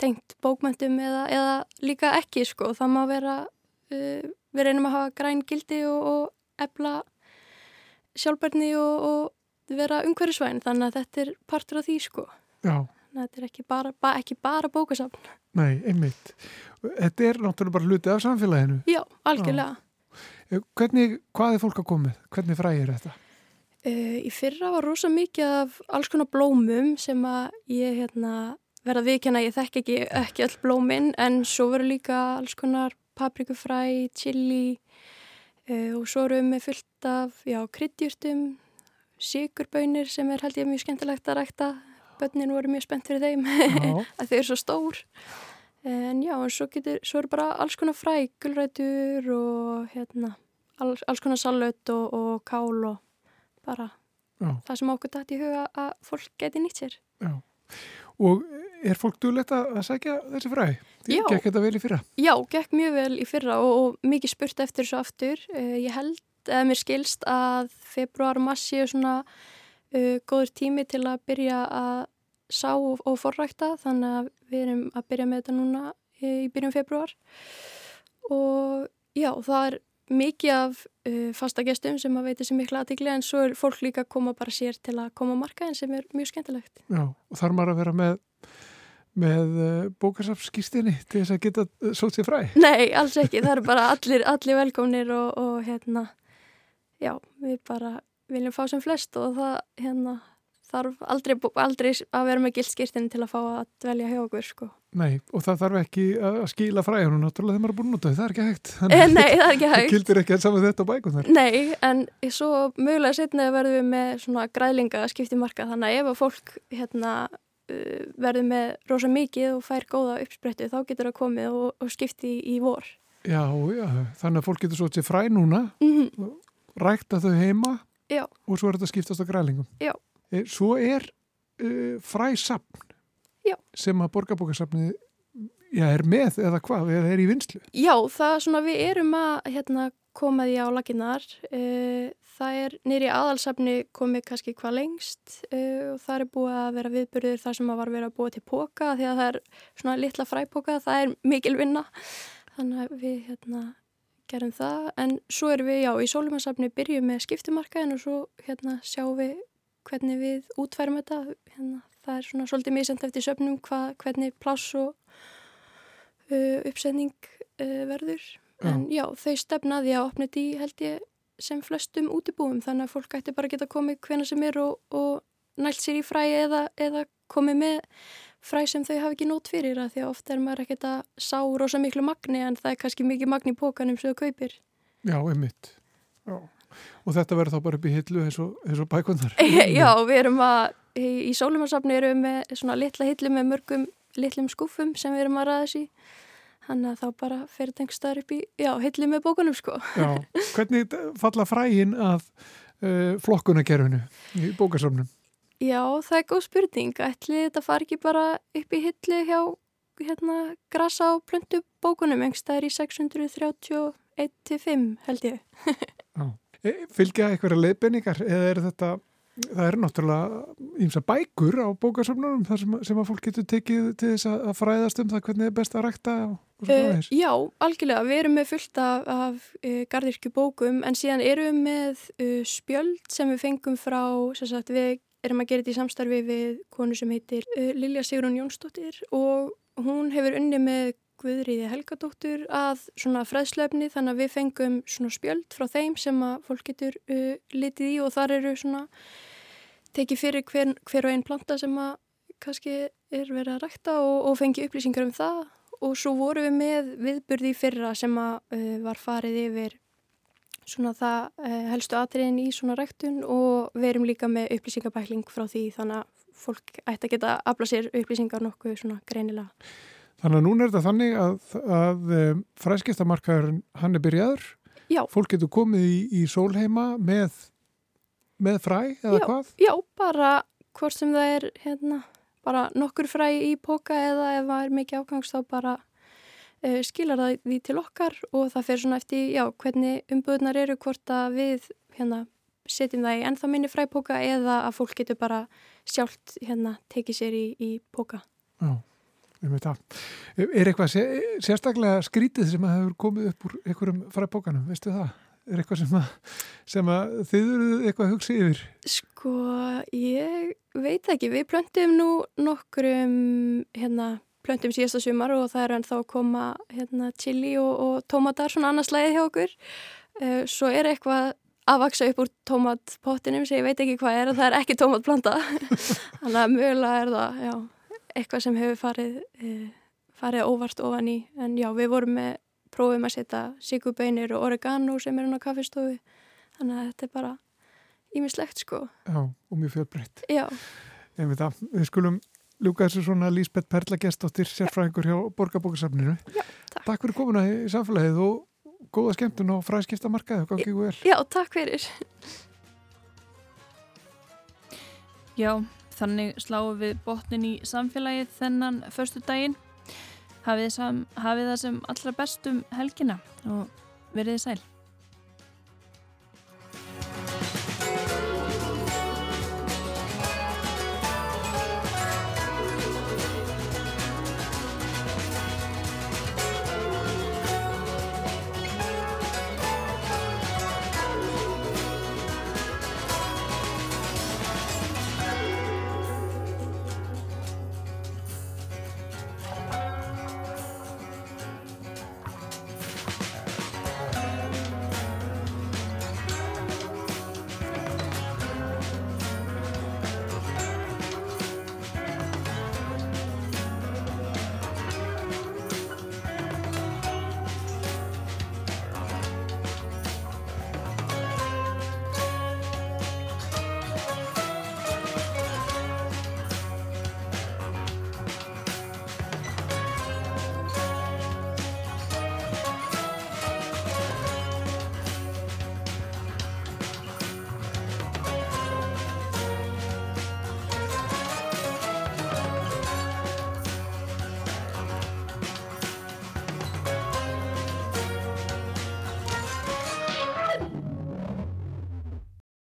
tengt bókmöntum eða, eða líka ekki sko. Það má vera, uh, við reynum að hafa græn gildi og, og ebla sjálfbærni og, og vera umhverjusvæn þannig að þetta er partur af því sko. Já. Þetta er ekki bara, ba, ekki bara bókasafn. Nei, einmitt. Þetta er náttúrulega bara hluti af samfélaginu. Já, algjörlega. Já. Hvernig, hvað er fólk að komið? Hvernig fræðir þetta? Uh, í fyrra var rosa mikið af alls konar blómum sem að ég hérna, verða viðkjanna, ég þekk ekki, ekki öll blómin en svo veru líka alls konar paprikufræ, chili uh, og svo eru við með fullt af kryddjúrtum, sigurbönir sem er held ég mjög skemmtilegt að rækta. Bönnin voru mjög spennt fyrir þeim að þau eru svo stór. En já, en svo, getur, svo eru bara alls konar fræ, gulrætur og hérna, alls, alls konar salut og, og kál og bara já. það sem okkur dætt í huga að fólk geti nýtt sér. Já, og er fólk duðlegt að sækja þessi fræ? Já. Gekk þetta vel í fyrra? Já, gekk mjög vel í fyrra og, og mikið spurt eftir þessu aftur. Uh, ég held, eða mér skilst að februar og massi er svona uh, góður tími til að byrja að sá og, og forrækta þannig að við erum að byrja með þetta núna í byrjum februar og já, það er mikið af uh, fasta gestum sem að veitir sem miklu aðtikli en svo er fólk líka að koma bara sér til að koma að marka en sem er mjög skemmtilegt. Já, og þarf maður að vera með með uh, bókarsafskýstinni til þess að geta uh, sótt sér fræ? Nei, alls ekki, það eru bara allir, allir velkomnir og, og hérna já, við bara viljum fá sem flest og það hérna þarf aldrei, aldrei að vera með gildskirtin til að fá að dvelja hjá okkur sko. Nei, og það þarf ekki að skila fræðunum náttúrulega þegar maður er búin út af því, það er ekki hægt Þannig, Nei, það er ekki hægt Það kildir ekki að saman þetta á bækunar Nei, en svo mögulega setna verðum við með svona græðlinga að skipti marka þannig að ef að fólk hérna, uh, verður með rosa mikið og fær góða uppsprettu þá getur það komið og, og skipti í, í vor Já, já, þannig að fólk getur svo til fræ núna mm -hmm. rækta þau heima já. og svo er þetta skiptast á græðlingum Já Svo er uh, fræsapn Já. sem að borgarbókarsapnið er með eða hvað, eða er í vinslu? Já, það er svona við erum að hérna, koma því á laginnar. Uh, það er nýri aðalsapni komið kannski hvað lengst uh, og það er búið að vera viðbyrður þar sem að var verið að búa til póka því að það er svona litla fræpóka, það er mikil vinna. Þannig að við hérna, gerum það. En svo erum við, já, í sólumarsapni byrjum með skiptumarkaðin og svo hérna, sjáum við hvernig við útfærum þetta hérna, það er svona svolítið misend eftir söpnum hva, hvernig pláss og uh, uppsetning uh, verður já. en já, þau stefnaði að opna þetta í held ég sem flestum útibúum þannig að fólk ætti bara að geta komið hvena sem er og, og nælt sér í fræi eða, eða komið með fræ sem þau hafi ekki nót fyrir að því að ofta er maður ekkert að sá rosa miklu magni en það er kannski mikið magni í pókanum sem þau kaupir Já, einmitt Já Og þetta verður þá bara upp í hillu eins og, og bækundar? Já, við erum að, í, sólumarsafni erum við með svona litla hillu með mörgum litlum skúfum sem við erum að ræða þessi. Þannig að þá bara fyrir tengstar upp í, já, hillu með bókunum sko. Já, hvernig falla frægin að uh, flokkunagerfinu í bókarsafnum? Já, það er góð spurning. Ætli þetta far ekki bara upp í hillu hjá hérna grasa og plöndu bókunum, engst það er í 631-5 held ég. E, fylgja eitthvað leiðbenningar eða er þetta, það er náttúrulega ímsa bækur á bókarsöfnunum sem, sem að fólk getur tekið til þess að fræðast um það hvernig er best að rækta og, og svo uh, Já, algjörlega, við erum með fullt af, af uh, gardirkju bókum en síðan erum við með uh, spjöld sem við fengum frá, sem sagt við erum að gera þetta í samstarfi við konu sem heitir Lilja Sigrun Jónsdóttir og hún hefur unni með Guðriði Helgadóttur að svona freðslefni þannig að við fengum svona spjöld frá þeim sem að fólk getur uh, litið í og þar eru svona tekið fyrir hver, hver og einn planta sem að kannski er verið að rækta og, og fengi upplýsingar um það. Og svo voru við með viðburði fyrra sem að uh, var farið yfir svona það uh, helstu atriðin í svona ræktun og við erum líka með upplýsingabækling frá því þannig að fólk ætti að geta afla sér upplýsingar nokkuð svona greinilega. Þannig að núna er þetta þannig að, að um, fræskistamarkaðurinn hann er byrjaður Já. Fólk getur komið í, í sólheima með, með fræ eða Já. hvað? Já, bara hvort sem það er hérna, bara nokkur fræ í póka eða ef það er mikið ágangs þá bara skilar það því til okkar og það fer svona eftir, já, hvernig umbúðunar eru hvort að við hérna setjum það í ennþá minni fræpóka eða að fólk getur bara sjálft hérna tekið sér í, í póka. Já, veit það. Er eitthvað sé, sérstaklega skrítið sem að hefur komið upp úr einhverjum fræbókanum, veistu það? Er eitthvað sem að, sem að þið eru eitthvað að hugsa yfir? Sko, ég veit ekki, við plöntum nú nokkrum hérna plöntum síðasta sumar og það er ennþá að koma hérna chili og, og tómatar svona annars læðið hjá okkur. Uh, svo er eitthvað að vaksa upp úr tómatpottinum sem ég veit ekki hvað er og það er ekki tómatplanta. Þannig að mögulega er það, já, eitthvað sem hefur farið, uh, farið óvart ofan í. En já, við vorum með, prófum að setja sigubeinir og oregano sem er hann á kaffistofu. Þannig að þetta er bara ímislegt sko. Já, og mjög fjölbreytt. Já. Ég veit það, við skulum ljúka þessu svona Lísbeth Perla gestóttir sérfræðingur hjá Borgarbókasafninu. Já, takk. Takk fyrir komuna í samfélagið og góða skemmtun og fræðskipta markaðu, gangið vel. Já, takk fyrir. Já, þannig sláum við botnin í samfélagið þennan förstu daginn. Hafið, sam, hafið það sem allra bestum helgina og verið sæl.